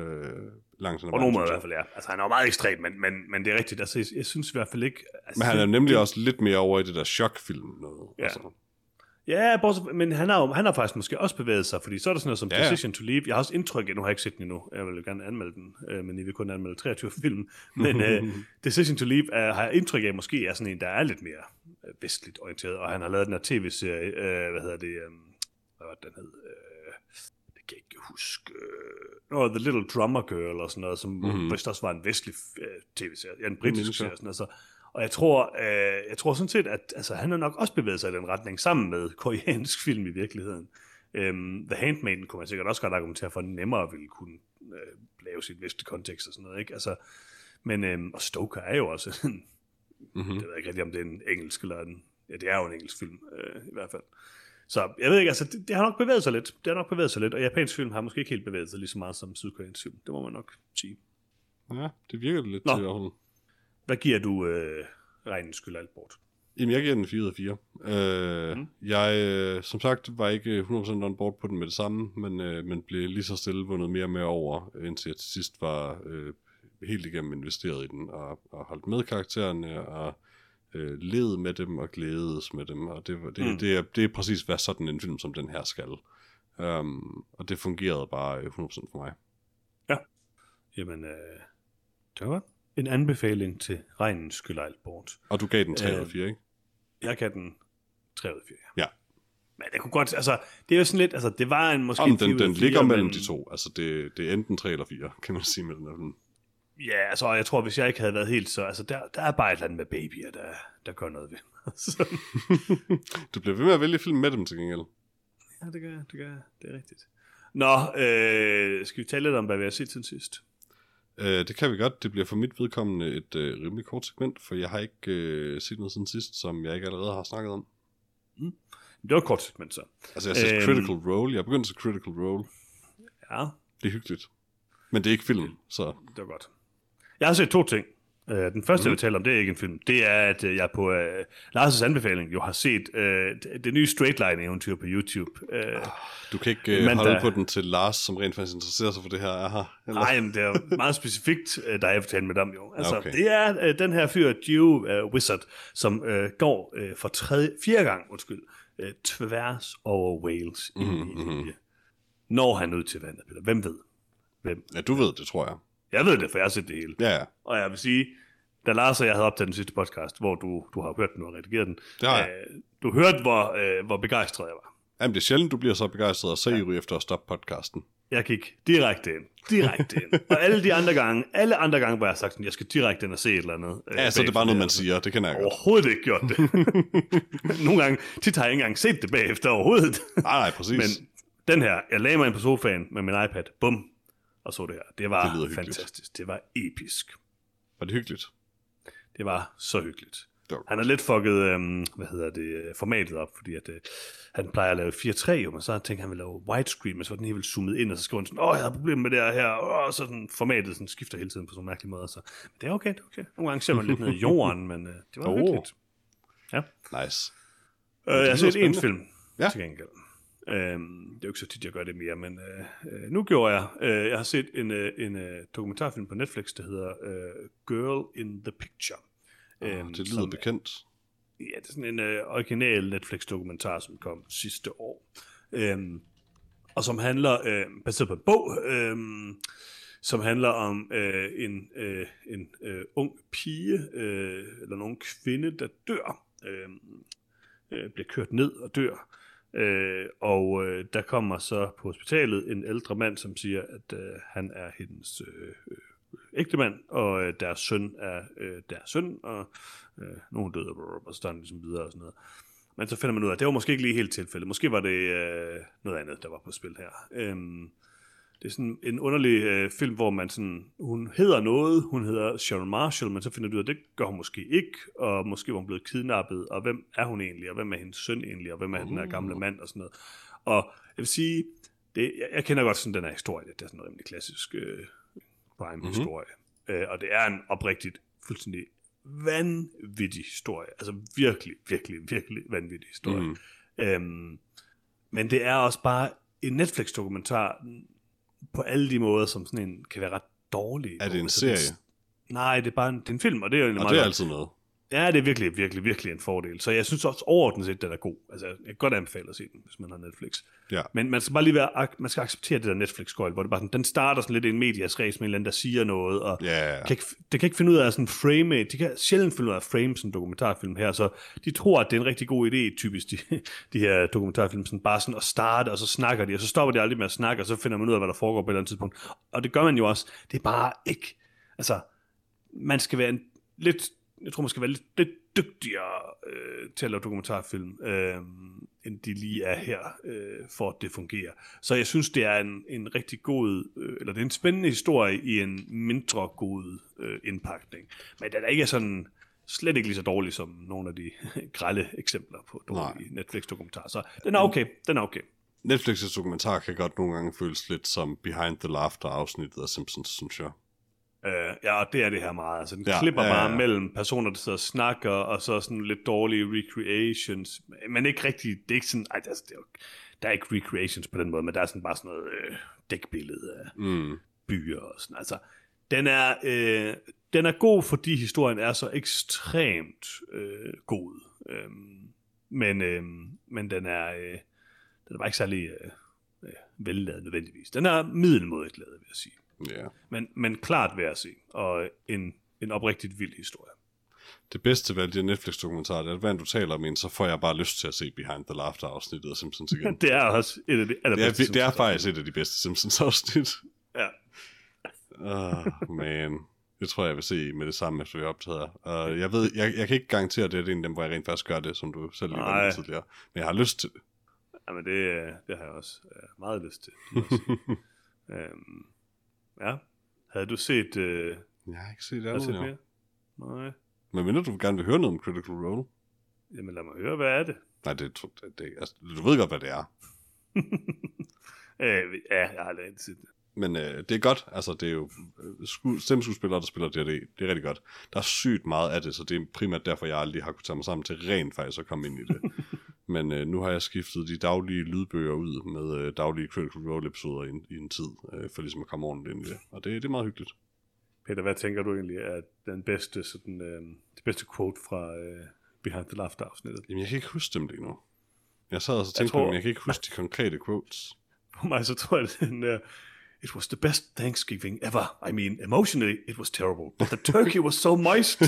vejen, nogen måde i hvert fald, ja. Altså, han er jo meget ekstrem, men, men, men det er rigtigt. Altså, jeg, jeg synes i hvert fald ikke... Altså, Men han er nemlig det- også lidt mere over i det der chokfilm noget. Ja. Altså. Ja, bortset, men han har, jo, han har faktisk måske også bevæget sig, fordi så er der sådan noget som Ja. Decision to Leave. Jeg har også indtryk af, nu har jeg ikke set den endnu, jeg vil gerne anmelde den, øh, men I vil kun anmelde 23 film. Men øh, Decision to Leave er, har jeg indtryk af, måske er sådan en, der er lidt mere øh, vestligt orienteret, og han har lavet den her tv-serie, øh, hvad hedder det, øh, hvad var det, den hed? Øh, det kan jeg ikke huske. Øh, oh, The Little Drummer Girl, og sådan noget, som Mhm. mm-hmm. vist også var en vestlig øh, tv-serie, ja, en britisk jeg. serie, sådan noget, så og jeg tror, øh, jeg tror sådan set, at altså, han har nok også bevæget sig i den retning, sammen med koreansk film i virkeligheden. Øhm, The Handmaiden kunne man sikkert også godt argumentere for, nemmere ville kunne øh, lave sit vestlige kontekst og sådan noget, ikke? Altså, men, øhm, og Stoker er jo også en, Mm-hmm. det ved jeg ikke rigtig, om det er en engelsk eller en, ja, det er jo en engelsk film, øh, i hvert fald. Så jeg ved ikke, altså, det, det, har nok bevæget sig lidt. Det har nok bevæget sig lidt, og japansk film har måske ikke helt bevæget sig lige så meget som sydkoreansk film. Det må man nok sige. Ja, det virker lidt Nå. til i hvert. Hvad giver du øh, regnen skyld alt bort? Jamen, jeg giver den 4 ud af 4. Øh, Mm. mm. Jeg, øh, som sagt, var ikke 100% on board på den med det samme, men, øh, men blev lige så stille vundet mere og mere over, indtil jeg til sidst var øh, helt igennem investeret i den, og, og holdt med karaktererne, og øh, led med dem, og glædedes med dem, og det, var- det, Mm. det, er, det er præcis, hvad sådan en film som den her skal. Um, og det fungerede bare øh, 100% for mig. Jamen, øh, det var. En anbefaling til regnen skylder alt bort. Og du gav den 3 ud Øh, af 4, ikke? Jeg kan den 3 ud af 4. Ja. Men det kunne godt, altså, det er jo sådan lidt, altså, det var en måske Om en fire den, den ligger mellem men- de to. Altså, det, det er enten 3 eller 4, kan man sige med den her film. Ja, altså, og jeg tror, hvis jeg ikke havde været helt så, altså, der, der er bare et eller andet med babyer, der, der gør noget ved. Du bliver ved med at vælge film med dem til gengæld. ja, det gør jeg, det gør jeg, det er rigtigt. Nå, øh, skal vi tale lidt om, hvad vi har set til sidst? Øh, det kan vi godt. Det bliver for mit vedkommende et øh, rimelig kort segment, for jeg har ikke øh, set noget siden sidst, som jeg ikke allerede har snakket om. Det var et kort segment så. Altså, jeg har Øhm. Critical Role. Jeg er begyndt til Critical Role. Ja, Det er hyggeligt. Men det er ikke film, så... det var godt. Jeg har set to ting. Uh, den første, Mhm. mm. jeg vil tale om, det er ikke en film. Det er, at uh, jeg på uh, Lars' anbefaling jo har set uh, det, nye Straight Line-eventyr på YouTube. Uh, Du kan ikke øh, Mandag. holde på den til Lars, som rent faktisk interesserer sig for det her er her. Eller? Nej, men det er meget specifikt, uh, der er jeg fortalt med dem jo. Altså, Okay. Det er uh, den her fyr, Geo uh, Wizard, som uh, går uh, for tredje, fjerde gang, undskyld, uh, tværs over Wales. Mhm, Mm-hmm, mm-hmm. Når han ud til vandet, Peter. Hvem ved? Hvem? Ja, du ved det, tror jeg. Jeg ved det, for jeg har set det hele. Ja, ja. Og jeg vil sige, da Lars og jeg havde optaget den sidste podcast, hvor du, du har hørt den og redigeret den, Det har jeg. øh, du hørte, hvor, øh, hvor begejstret jeg var. Jamen, det er sjældent, du bliver så begejstret og så ivrig efter at stoppe podcasten. Jeg gik direkte ind. Direkte ind. og alle de andre gange, alle andre gange, hvor jeg har sagt, sådan, jeg skal direkte ind og se et eller andet. øh, Ja, så er det bare bagefter. noget, man siger. Det kan jeg. Overhovedet ikke gjort det. Nogle gange, tit har jeg ikke engang set det bagefter overhovedet. Nej, nej, præcis. Men den her, jeg lagde mig ind på sofaen med min iPad, bum, og så det her. Det var Det hyggeligt. fantastisk. Det var episk. Var det hyggeligt? Det var så hyggeligt. Var Han har lidt fucket, øhm, hvad hedder det, formatet op, fordi at, øh, han plejer at lave 4-3, jo, men så tænkte han, han ville lave widescreen, men så var den helt zoomet ind, og så skriver han sådan, åh, jeg har problemer med det her, og så sådan formatet sådan, skifter hele tiden på sådan en mærkelig måde. Så men det er okay, det er okay. Nogle gange ser man lidt ned i jorden, men øh, det var oh. hyggeligt. Ja. Nice. Øh, jeg har set en spændende. film Ja. ja. til gengæld. Øhm, det er jo ikke så tit, jeg gør det mere, men øh, øh, nu gjorde jeg. Øh, jeg har set en, øh, en øh, dokumentarfilm på Netflix, der hedder øh, Girl in the Picture. Øhm, Det lyder som- bekendt. Ja, det er sådan en øh, original Netflix-dokumentar, som kom sidste år. Øhm, og som handler, øh, baseret på en bog, øh, som handler om øh, en, øh, en øh, ung pige, øh, eller nogen kvinde, der dør, øh, øh, bliver kørt ned og dør. Øh, og øh, der kommer så på hospitalet en ældre mand, som siger, at øh, han er hendes øh, øh ægtemand, og øh, deres søn er øh, deres søn, og øh, nogen døde, og, så ligesom videre og sådan noget. Men så finder man ud af, at det var måske ikke lige helt tilfældet. Måske var det øh, noget andet, der var på spil her. Øh, det er sådan en underlig øh, film, hvor man sådan, hun hedder noget, hun hedder Cheryl Marshall, men så finder du ud af, at det gør hun måske ikke, og måske var hun blevet kidnappet, og hvem er hun egentlig, og hvem er hendes søn egentlig, og hvem er den her gamle mand, og sådan noget. Og jeg vil sige, det, jeg, jeg kender godt sådan den her historie, det er sådan en rimelig klassisk øh, crime-historie, mm-hmm. øh, og det er en oprigtigt, fuldstændig vanvittig historie, altså virkelig, virkelig, virkelig vanvittig historie. Mm. Øhm, men det er også bare en Netflix-dokumentar på alle de måder, som sådan en kan være ret dårlig. Er det en serie? Nej, det er bare en, det er en film, og det er jo Og meget det er altid noget. Ja, det er virkelig, virkelig, virkelig en fordel. Så jeg synes også overordnet set, den er god. Altså, jeg kan godt anbefale at se den, hvis man har Netflix. Ja. Men man skal bare lige være, man skal acceptere det der Netflix-skøjl, hvor det bare sådan, den starter sådan lidt i en medias race med en eller anden, der siger noget, og Ja, kan ikke, det kan ikke finde ud af sådan frame de kan sjældent finde ud af at frame sådan en dokumentarfilm her, så de tror, at det er en rigtig god idé, typisk de, de her dokumentarfilm, sådan bare sådan at starte, og så snakker de, og så stopper de aldrig med at snakke, og så finder man ud af, hvad der foregår på et eller andet tidspunkt. Og det gør man jo også. Det er bare ikke, altså, man skal være en lidt, jeg tror, man skal være lidt, lidt dygtigere øh, til at lave dokumentarfilm, øh, end de lige er her, øh, for at det fungerer. Så jeg synes, det er en, en rigtig god, øh, eller det er en spændende historie i en mindre god øh, indpakning. Men den er ikke sådan, slet ikke lige så dårlig som nogle af de grælde eksempler på dårlige Netflix-dokumentarer. Så den er okay, den er okay. Netflix' dokumentar kan godt nogle gange føles lidt som Behind the Laughter-afsnittet af Simpsons, synes jeg. Øh, ja, og det er det her meget. Altså, den Ja, klipper ja, ja, ja, bare ja. mellem personer, der sidder og snakker, og så sådan lidt dårlige recreations. Men ikke rigtig, det er ikke sådan, ej, altså, det er jo, der er ikke recreations på den måde, men der er sådan bare sådan noget øh, dækbillede af Mm. byer og sådan. Altså, den er, øh, den er god, fordi historien er så ekstremt øh, god. Øhm, men, øh, men den er, øh, den er bare ikke særlig øh, øh, velladet nødvendigvis. Den er middelmådigt lavet, vil jeg sige. Ja. Men, men klart værd at se, og en, en oprigtigt vild historie. Det bedste ved de Netflix-dokumentarer, det er, at hver du taler om en, så får jeg bare lyst til at se Behind the Laughter-afsnittet af Simpsons igen. Det er også et af de det, er, det er faktisk et af de bedste Simpsons-afsnit. Ja. Oh, man. Det tror jeg, jeg vil se med det samme, efter vi optager. Uh, jeg, ved, jeg, jeg kan ikke garantere, at det er en af dem, hvor jeg rent faktisk gør det, som du selv lige var på tidligere. Men jeg har lyst til det. Jamen, det, øh, det har jeg også øh, meget lyst til. øhm, ja. Havde du set... Øh, Jeg har ikke set andet, set mere? Nej. Men mindre du gerne vil høre noget om Critical Role? Jamen lad mig høre, hvad er det? Nej, det, det, det altså, du ved godt, hvad det er. Øh, ja, jeg har aldrig set det. Men øh, det er godt. Altså, det er jo øh, sku- stemmeskuespillere, der spiller D&D. Det er rigtig godt. Der er sygt meget af det, så det er primært derfor, jeg aldrig har kunnet tage mig sammen til rent faktisk at komme ind i det. Men øh, nu har jeg skiftet de daglige lydbøger ud med øh, daglige Critical Role-episoder i, en- i en tid, øh, for ligesom at komme ordentligt ind i det. Og det, det er meget hyggeligt. Peter, hvad tænker du egentlig er den bedste, sådan, øh, det bedste quote fra øh, Behind the Laughter afsnittet? Jamen, jeg kan ikke huske dem lige nu. Jeg sad og så tænkte tror- på, men jeg kan ikke huske de konkrete quotes. For mig så tror jeg, at den der, It was the best Thanksgiving ever. I mean, emotionally, it was terrible. But the turkey was so moist.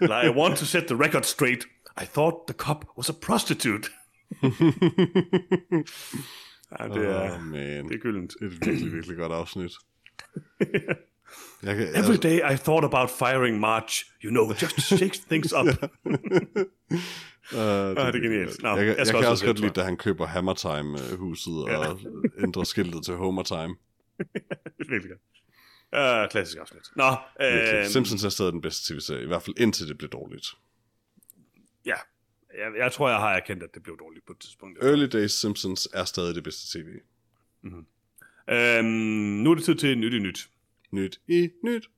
Like, I want to set the record straight. I thought the cop was a prostitute. ja, det er, Åh, man. det er gyldent. Det er et virkelig, virkelig godt afsnit. Jeg kan, Every day I thought about firing March. You know, just shake things up. Uh, det, er genialt. Nå, jeg, jeg jeg, jeg skal kan også godt det, lide, da han køber Hammer Time-huset Ja. og ændrer skiltet til Homer Time. det er virkelig godt. Uh, klassisk afsnit. Nå, øh, Simpsons er stadig den bedste tv-serie, i hvert fald indtil det blev dårligt. Ja. Jeg, jeg tror, jeg har erkendt, at det blev dårligt på et tidspunkt. Early Days Simpsons er stadig det bedste tv. Øhm, nu er det tid til nyt i nyt. Nyt i nyt.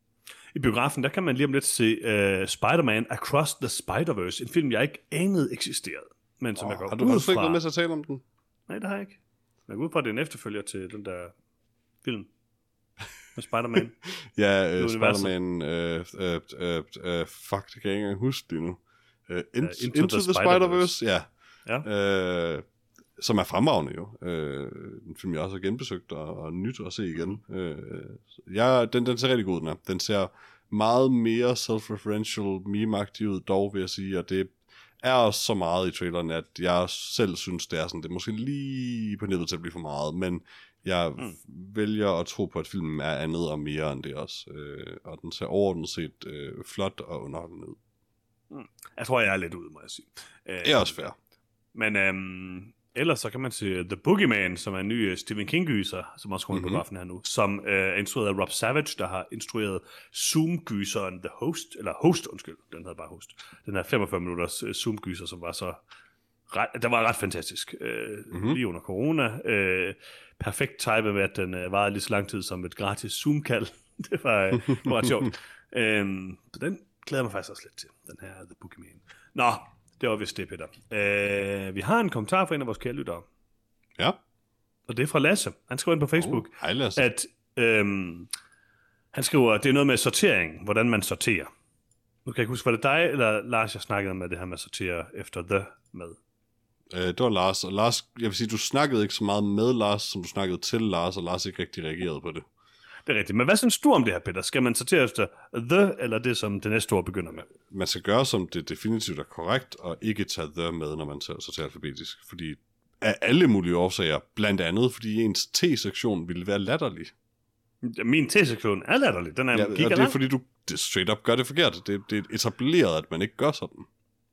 I biografen, der kan man lige om lidt se uh, Spider-Man Across the Spider-Verse, en film, jeg ikke anede eksisterede, men som oh, jeg går Har du også ikke været med at tale om den? Nej, det har jeg ikke. Men jeg går ud fra, at det er en efterfølger til den der film med Spider-Man. Ja, universet. Spider-Man... Uh, uh, uh, uh, fuck, det kan jeg ikke engang huske lige nu. Uh, in, Into into, into the the, Spider-Verse, ja. Ja. Uh, som er fremragende jo. Uh, en film, jeg også har genbesøgt og, og nyt at se igen. Uh, jeg, den, den ser rigtig god, den er. Den ser meget mere self-referential, meme ud, dog vil jeg sige, og det er også så meget i traileren, at jeg selv synes, det er sådan, det er måske lige på nippet til at blive for meget, men jeg mm. vælger at tro på, at filmen er andet og mere end det også. Øh, og den ser overordnet set øh, flot og underholdende ud. Jeg tror, jeg er lidt ude, må jeg sige. Øh, Det er også fair. Men øhm, ellers så kan man se The Boogeyman, som er en ny øh, Stephen King-gyser, som også kommer mm-hmm. på biografen her nu, som øh, er instrueret af Rob Savage, der har instrueret Zoom-gyseren The Host, eller Host, undskyld, den hedder bare Host. Den her 45 minutters øh, Zoom-gyser, som var så ret, den var ret fantastisk. Øh, mm-hmm. Lige under corona. Øh, perfekt type med, at den øh, varede lige så lang tid som et gratis Zoom-kald. det var, øh, var ret sjovt. øhm, så den glæder mig faktisk også lidt til, den her The Boogeyman. Nå, det var vist det, Peter. Øh, vi har en kommentar fra en af vores kære lyttere, Ja. og det er fra Lasse. Han skriver ind på Facebook, Uh, hej Lasse. at øhm, han skriver, at det er noget med sortering, hvordan man sorterer. Nu kan jeg ikke huske, var det dig eller Lars, jeg snakkede med det her med at sortere efter the med? Øh, det var Lars, og Lars, jeg vil sige, du snakkede ikke så meget med Lars, som du snakkede til Lars, og Lars ikke rigtig reagerede på det. Det er rigtigt. Men hvad synes du om det her, Peter? Skal man sortere efter the, eller det, som det næste ord begynder med? Man skal gøre, som det definitivt er korrekt, og ikke tage the med, når man sorterer alfabetisk. Fordi af alle mulige årsager, blandt andet fordi ens T-sektion ville være latterlig. Min T-sektion er latterlig. Den er Ja, og det er fordi, du det straight up gør det forkert. Det, det er etableret, at man ikke gør sådan.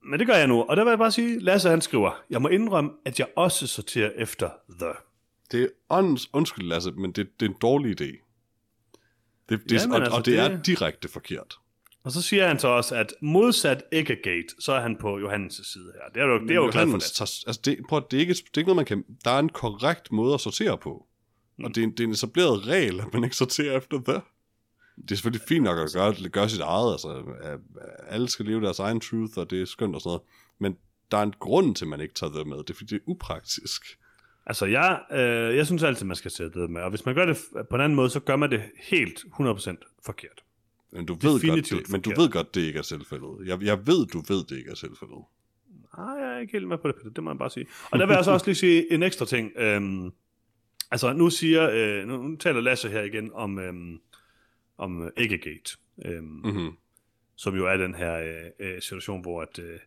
Men det gør jeg nu. Og der vil jeg bare sige, Lasse han skriver, jeg må indrømme, at jeg også sorterer efter the. Det er ons, undskyld Lasse, men det, det er en dårlig idé. Det, det, Jamen, og, altså, og det, er det- direkte forkert. Og så siger han så også, at modsat Eggegate, så er han på Johannes' side her. Det er jo, det er jo glad for det. tager- altså det, prøv, det, er ikke, det er ikke noget, man kan... Der er en korrekt måde at sortere på. Mm. Og det er, en, det er en etableret regel, at man ikke sorterer efter det. Det er selvfølgelig fint nok at gøre, gøre sit eget. Altså, at alle skal leve deres egen truth, og det er skønt og sådan noget. Men der er en grund til, at man ikke tager det med. Det er fordi, det er upraktisk. Altså, jeg, øh, jeg synes altid, man skal sætte det med. Og hvis man gør det på en anden måde, så gør man det helt 100% forkert. Men du ved, godt, Definitivt det, men du ved godt, det ikke er tilfældet. Jeg, jeg ved, du ved, det ikke er tilfældet. Nej, jeg er ikke helt med på det, Peter. Det må jeg bare sige. Og der vil jeg så også lige sige en ekstra ting. Øhm, altså, nu siger, øh, nu, nu taler Lasse her igen om, øhm, om Eggegate. Øhm, mm. Mm-hmm. Som jo er den her øh, øh, situation, hvor at, øh,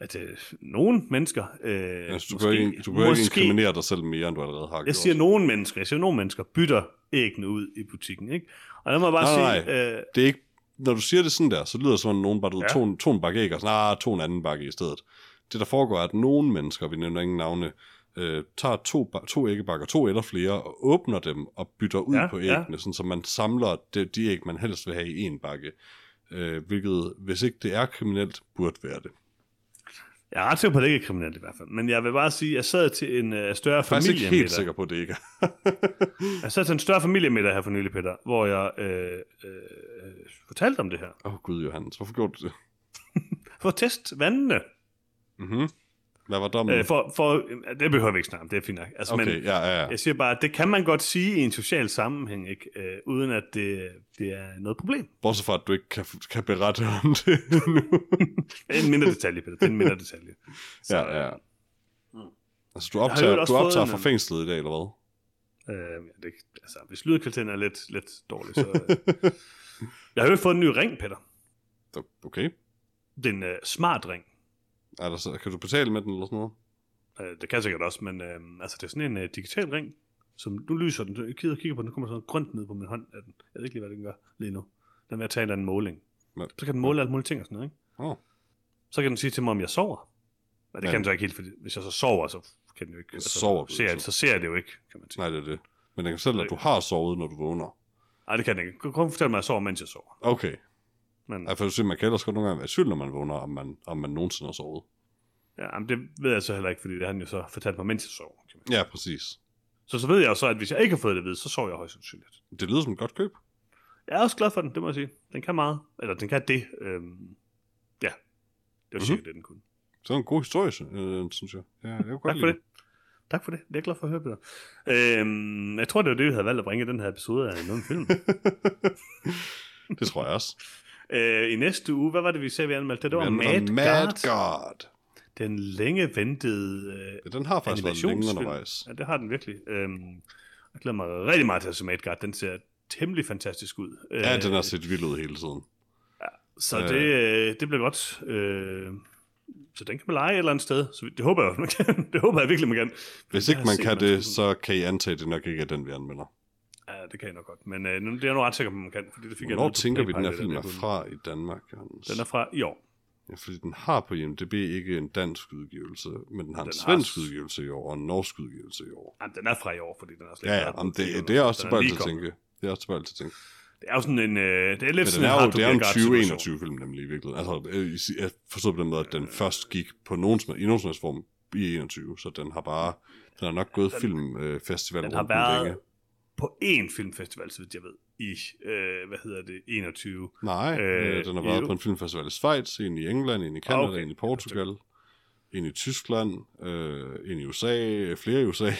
at øh, nogle mennesker... Øh, Altså, du, kan ikke, du kan ikke inkriminere dig selv mere, end du allerede har gjort. Jeg siger nogle mennesker, jeg siger nogle mennesker, bytter æggene ud i butikken, ikke? Og må jeg bare Nej, sige, øh, det er ikke, når du siger det sådan der, så lyder det som om nogen bare Ja. to, to en bakke æg, og sådan, ah, to en anden bakke i stedet. Det der foregår er, at nogle mennesker, vi nævner ingen navne, øh, tager to, to æggebakker, to eller flere, og åbner dem og bytter ud Ja, på æggene, ja. sådan, så man samler de, de æg, man helst vil have i en bakke. Øh, hvilket, hvis ikke det er kriminelt, burde være det. Jeg er ret sikker på, at det ikke er kriminelt i hvert fald. Men jeg vil bare sige, at jeg sad til en uh, større Jeg er ikke helt sikker på, at det ikke er. Jeg sad til en større familiemiddag her for nylig, Peter, hvor jeg øh, øh, fortalte om det her. Åh oh, gud, Johannes, hvorfor gjorde du det? For at teste vandene. Mm-hmm. Hvad var dommen? Øh, for, for, det behøver vi ikke snakke om, det er fint nok. Altså, okay, men, ja, ja, ja. Jeg siger bare, at det kan man godt sige i en social sammenhæng, ikke? Øh, uden at det, det er noget problem. Bortset fra, at du ikke kan, kan berette om det nu. Er en mindre detalje, Peter. Det er en mindre detalje. Så, ja, ja. Mm. Altså, du optager, du optager fra fængslet i dag, eller hvad? Øh, ja, det, altså, hvis lydkvaliteten er lidt, lidt dårlig, så... Øh. Jeg har jo fået en ny ring, Peter. Okay. Det er en øh, smart ring. Er der så, kan du betale med den, eller sådan noget? Øh, det kan jeg sikkert også, men øh, altså, det er sådan en øh, digital ring, som nu lyser den. Jeg kigger, kigger på den, kommer sådan grønt ned på min hånd af den. Jeg ved ikke lige, hvad den gør lige nu. Den er ved at tage en eller anden måling. Men- Så kan den måle alle mulige ting og sådan noget, ikke? Oh, Så kan den sige til mig, om jeg sover. Men det Ja. kan den så ikke helt, fordi hvis jeg så sover, så kan den jo ikke... Altså, sover ser, jeg, så? ser jeg det jo ikke, kan man sige. nej, det er det. Men den kan fortælle, at du har sovet, når du vågner. Nej, det kan den ikke. Kun fortælle mig, at jeg sover, mens jeg sover. Okay. Men Ja, for du siger, man kan ellers godt nogle gange være i tvivl, når man vågner, om man, om man nogensinde har sovet. ja, jamen, det ved jeg så heller ikke, fordi det har den jo så fortalt mig, mens jeg sover. Kan man sige. Ja, præcis. Så så ved jeg så, at hvis jeg ikke har fået det at vide, så sover jeg højst sandsynligt. Det lyder som et godt køb. Jeg er også glad for den, det må jeg sige. Den kan meget. Eller den kan det. Øhm, ja, det var Mhm. cirka det, den kunne. Så er en god historie, øh, synes jeg. Ja, jeg kunne godt Tak for det. Tak for det. Det er jeg glad for at høre, Peter. Øhm, jeg tror, det var det, vi havde valgt at bringe den her episode af noget film. det tror jeg også. Øh, I næste uge, hvad var det, vi sagde, vi anmeldte? Det, var Mad, Mad Guard. God. Den længe ventede øh, Ja, den har faktisk været længe undervejs. Ja, det har den virkelig. Øhm, jeg glæder mig rigtig meget til at se Mad Guard. Den ser temmelig fantastisk ud. Ja, Øh, den har set vild ud hele tiden. Så Øh. det, øh, det bliver godt. Øh, så den kan man lege et eller andet sted. Så det håber jeg, man kan. det håber jeg virkelig, man kan. Hvis ikke man kan det, så kan I antage, at det nok ikke er den, vi anmelder. Det kan jeg nok godt. Men øh, nu- det er jeg nu ret sikker på, man kan. Fordi det fik jeg Hvornår på tænker vi, den her film er jeg fra i Danmark, Johannes? Den er fra i år. Ja, fordi den har på IMDb ikke en dansk udgivelse, men den har en Den har svensk s- udgivelse i år, og en norsk udgivelse i år. Jamen, den er fra i år, fordi den er slet Ja, ja, på det, det er også tilbøjelig til at tænke. Det er også tilbøjelig til at tænke. Det er jo sådan en... Øh, det er lidt sådan er en jo, det er jo en Get Guard 2021 film nemlig i virkeligheden. Altså, øh, jeg forstår på den måde, at den først gik på nogen, i nogen form i 21, så den har bare, den har nok gået filmfestival Den har rundt den været længe. På én filmfestival, så vidt jeg ved, i, øh, hvad hedder det, 21. Nej, øh, Øh, den har været på en filmfestival i Schweiz, en i England, en i Canada, Okay. en i Portugal, en i Tyskland, øh, en i USA, flere i USA.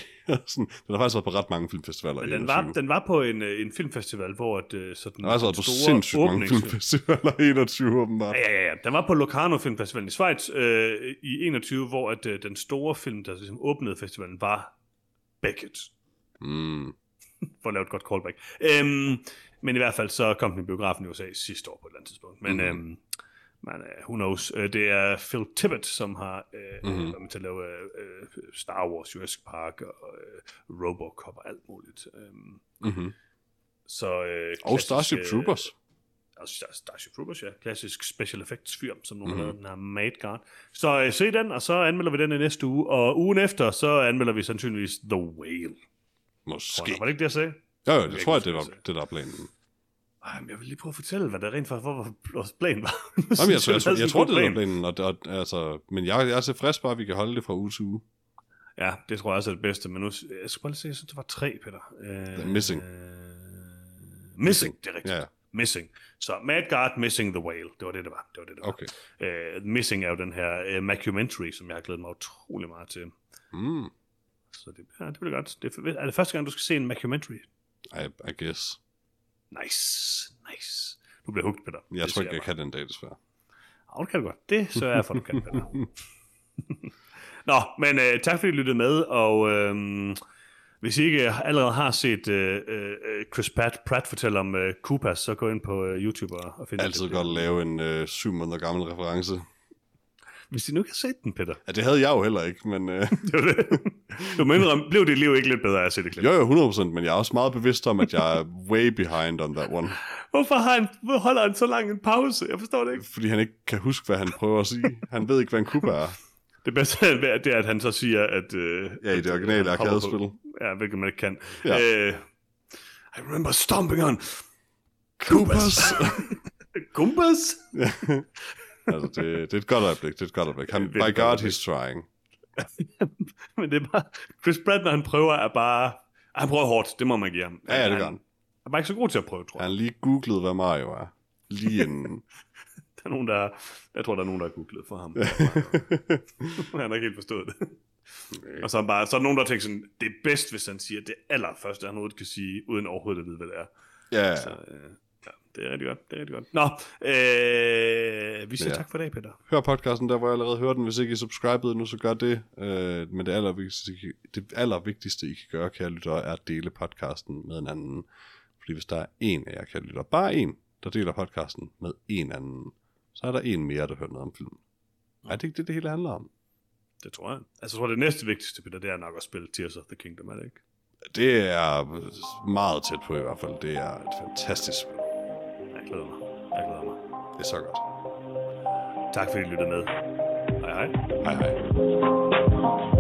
Sådan, den har faktisk været på ret mange filmfestivaler Men i den var, 21. den var på en, øh, en filmfestival, hvor at, øh, sådan Den har altså været på sindssygt mange filmfestivaler i 21, åbenbart. Ja, ja, ja. Den var på Locarno Filmfestivalen i Schweiz øh, i 21, hvor at, øh, den store film, der ligesom åbnede festivalen, var Beckett. Mm. For at lave et godt callback. Øhm, men i hvert fald så kom den i biografen i USA sidste år på et eller andet tidspunkt. Men, Mhm. mm-hmm. øhm, men uh, who knows. Øh, det er Phil Tippett, som har øh, Mhm. mm-hmm. været med til at lave øh, øh, Star Wars, Jurassic Park og øh, Robocop og alt muligt. Øhm, Mm-hmm. så, øh, Og Starship klassisk, Troopers. Star- Starship Troopers, ja. Klassisk special effects fyr, som nogen Mhm. mm-hmm. har her Made Guard. Så øh, se den, og så anmelder vi den i næste uge. Og ugen efter, så anmelder vi sandsynligvis The Whale. Måske. Tror jeg. Var det ikke det, jeg sagde? Ja, ja, Jeg det kan tror jeg, det var det, der er planen. Ej, men jeg vil lige prøve at fortælle, hvad der rent faktisk var, vores plan var. Jamen, jeg, jeg, jeg, jeg, jeg tror, det er planen, og, og, altså, men jeg, jeg er tilfreds bare, at vi kan holde det fra uge til uge. Ja, det tror jeg også er det bedste, men nu, jeg skal bare lige se, jeg synes, det var tre, Peter. Øh, Missing. Øh, missing, det er rigtigt. Ja, ja. Missing. Så Mad Guard Missing the Whale, det var det, det var. Det var det, det var. Okay. Øh, Missing er jo den her uh, mockumentary, som jeg har glædet mig utrolig meget til. Mm, Så det, ja, det bliver godt. Det er, er det første gang, du skal se en mockumentary? I, I guess. Nice, nice. Du bliver hugt, Peter. Jeg Det tror ikke, jeg kan den dag, desværre. Ja, det kan du godt. Det sørger jeg for, du kan, Peter. Nå, men øh, tak fordi I lyttede med, og øh, hvis I ikke allerede har set øh, øh, Chris Pratt, Pratt fortælle om øh, Koopas, så gå ind på øh, YouTube og, og find Altid det. godt at lave en øh, syv måneder gammel reference. Hvis I nu ikke har set den, Peter. Ja, det havde jeg jo heller ikke, men... Øh, Det var det. Du må indrømme, blev dit liv ikke lidt bedre af at se det klip? jo, jo, 100%, men jeg er også meget bevidst om, at jeg er way behind on that one. Hvorfor har han, holder han så lang en pause? Jeg forstår det ikke. Fordi han ikke kan huske, hvad han prøver at sige. Han ved ikke, hvad en kuba er. Det bedste er, det er, at han så siger, at... Øh, Ja, i det originale hopper på- arkadespil. Ja, hvilket man ikke kan. Ja. Øh, I remember stomping on Koopas! Gumbas. altså, det, det er et godt øjeblik, det er et godt øjeblik. Han, by God, øjeblik. he's trying. Men det er bare... Chris Pratt, når han prøver, er bare... Han prøver hårdt, det må man give ham. Ja, ja, det gør han. Han er bare ikke så god til at prøve, tror Han jeg. har lige googlet, hvad Mario er. Lige inden. Der er nogen, der... Jeg tror, der er nogen, der har googlet for ham. han har ikke helt forstået det. Og så er, han bare, så er der nogen, der tænker sådan, det er bedst, hvis han siger det allerførste, han overhovedet kan sige, uden overhovedet at vide, hvad det er. ja, Så, øh, det er rigtig godt, det er rigtig godt. Nå, øh, vi siger Ja. tak for i dag, Peter. hør podcasten der, hvor jeg allerede hørte den. Hvis ikke I er subscribet nu, så gør det. Øh, men det allervigtigste, det allervigtigste, I kan gøre, kære lyttere, er at dele podcasten med en anden. Fordi hvis der er en af jer, kære lyttere, bare en, der deler podcasten med en anden, så er der en mere, der hører noget om filmen. Er det ikke det, det hele handler om? Det tror jeg. Altså, jeg tror, det næste vigtigste, Peter, det er nok at spille Tears of the Kingdom, er det ikke? Det er meget tæt på i hvert fald. Det er et fantastisk spil glæder mig. Jeg glæder mig. Det er så godt. Tak fordi I lyttede med. Hej hej. Hej hej.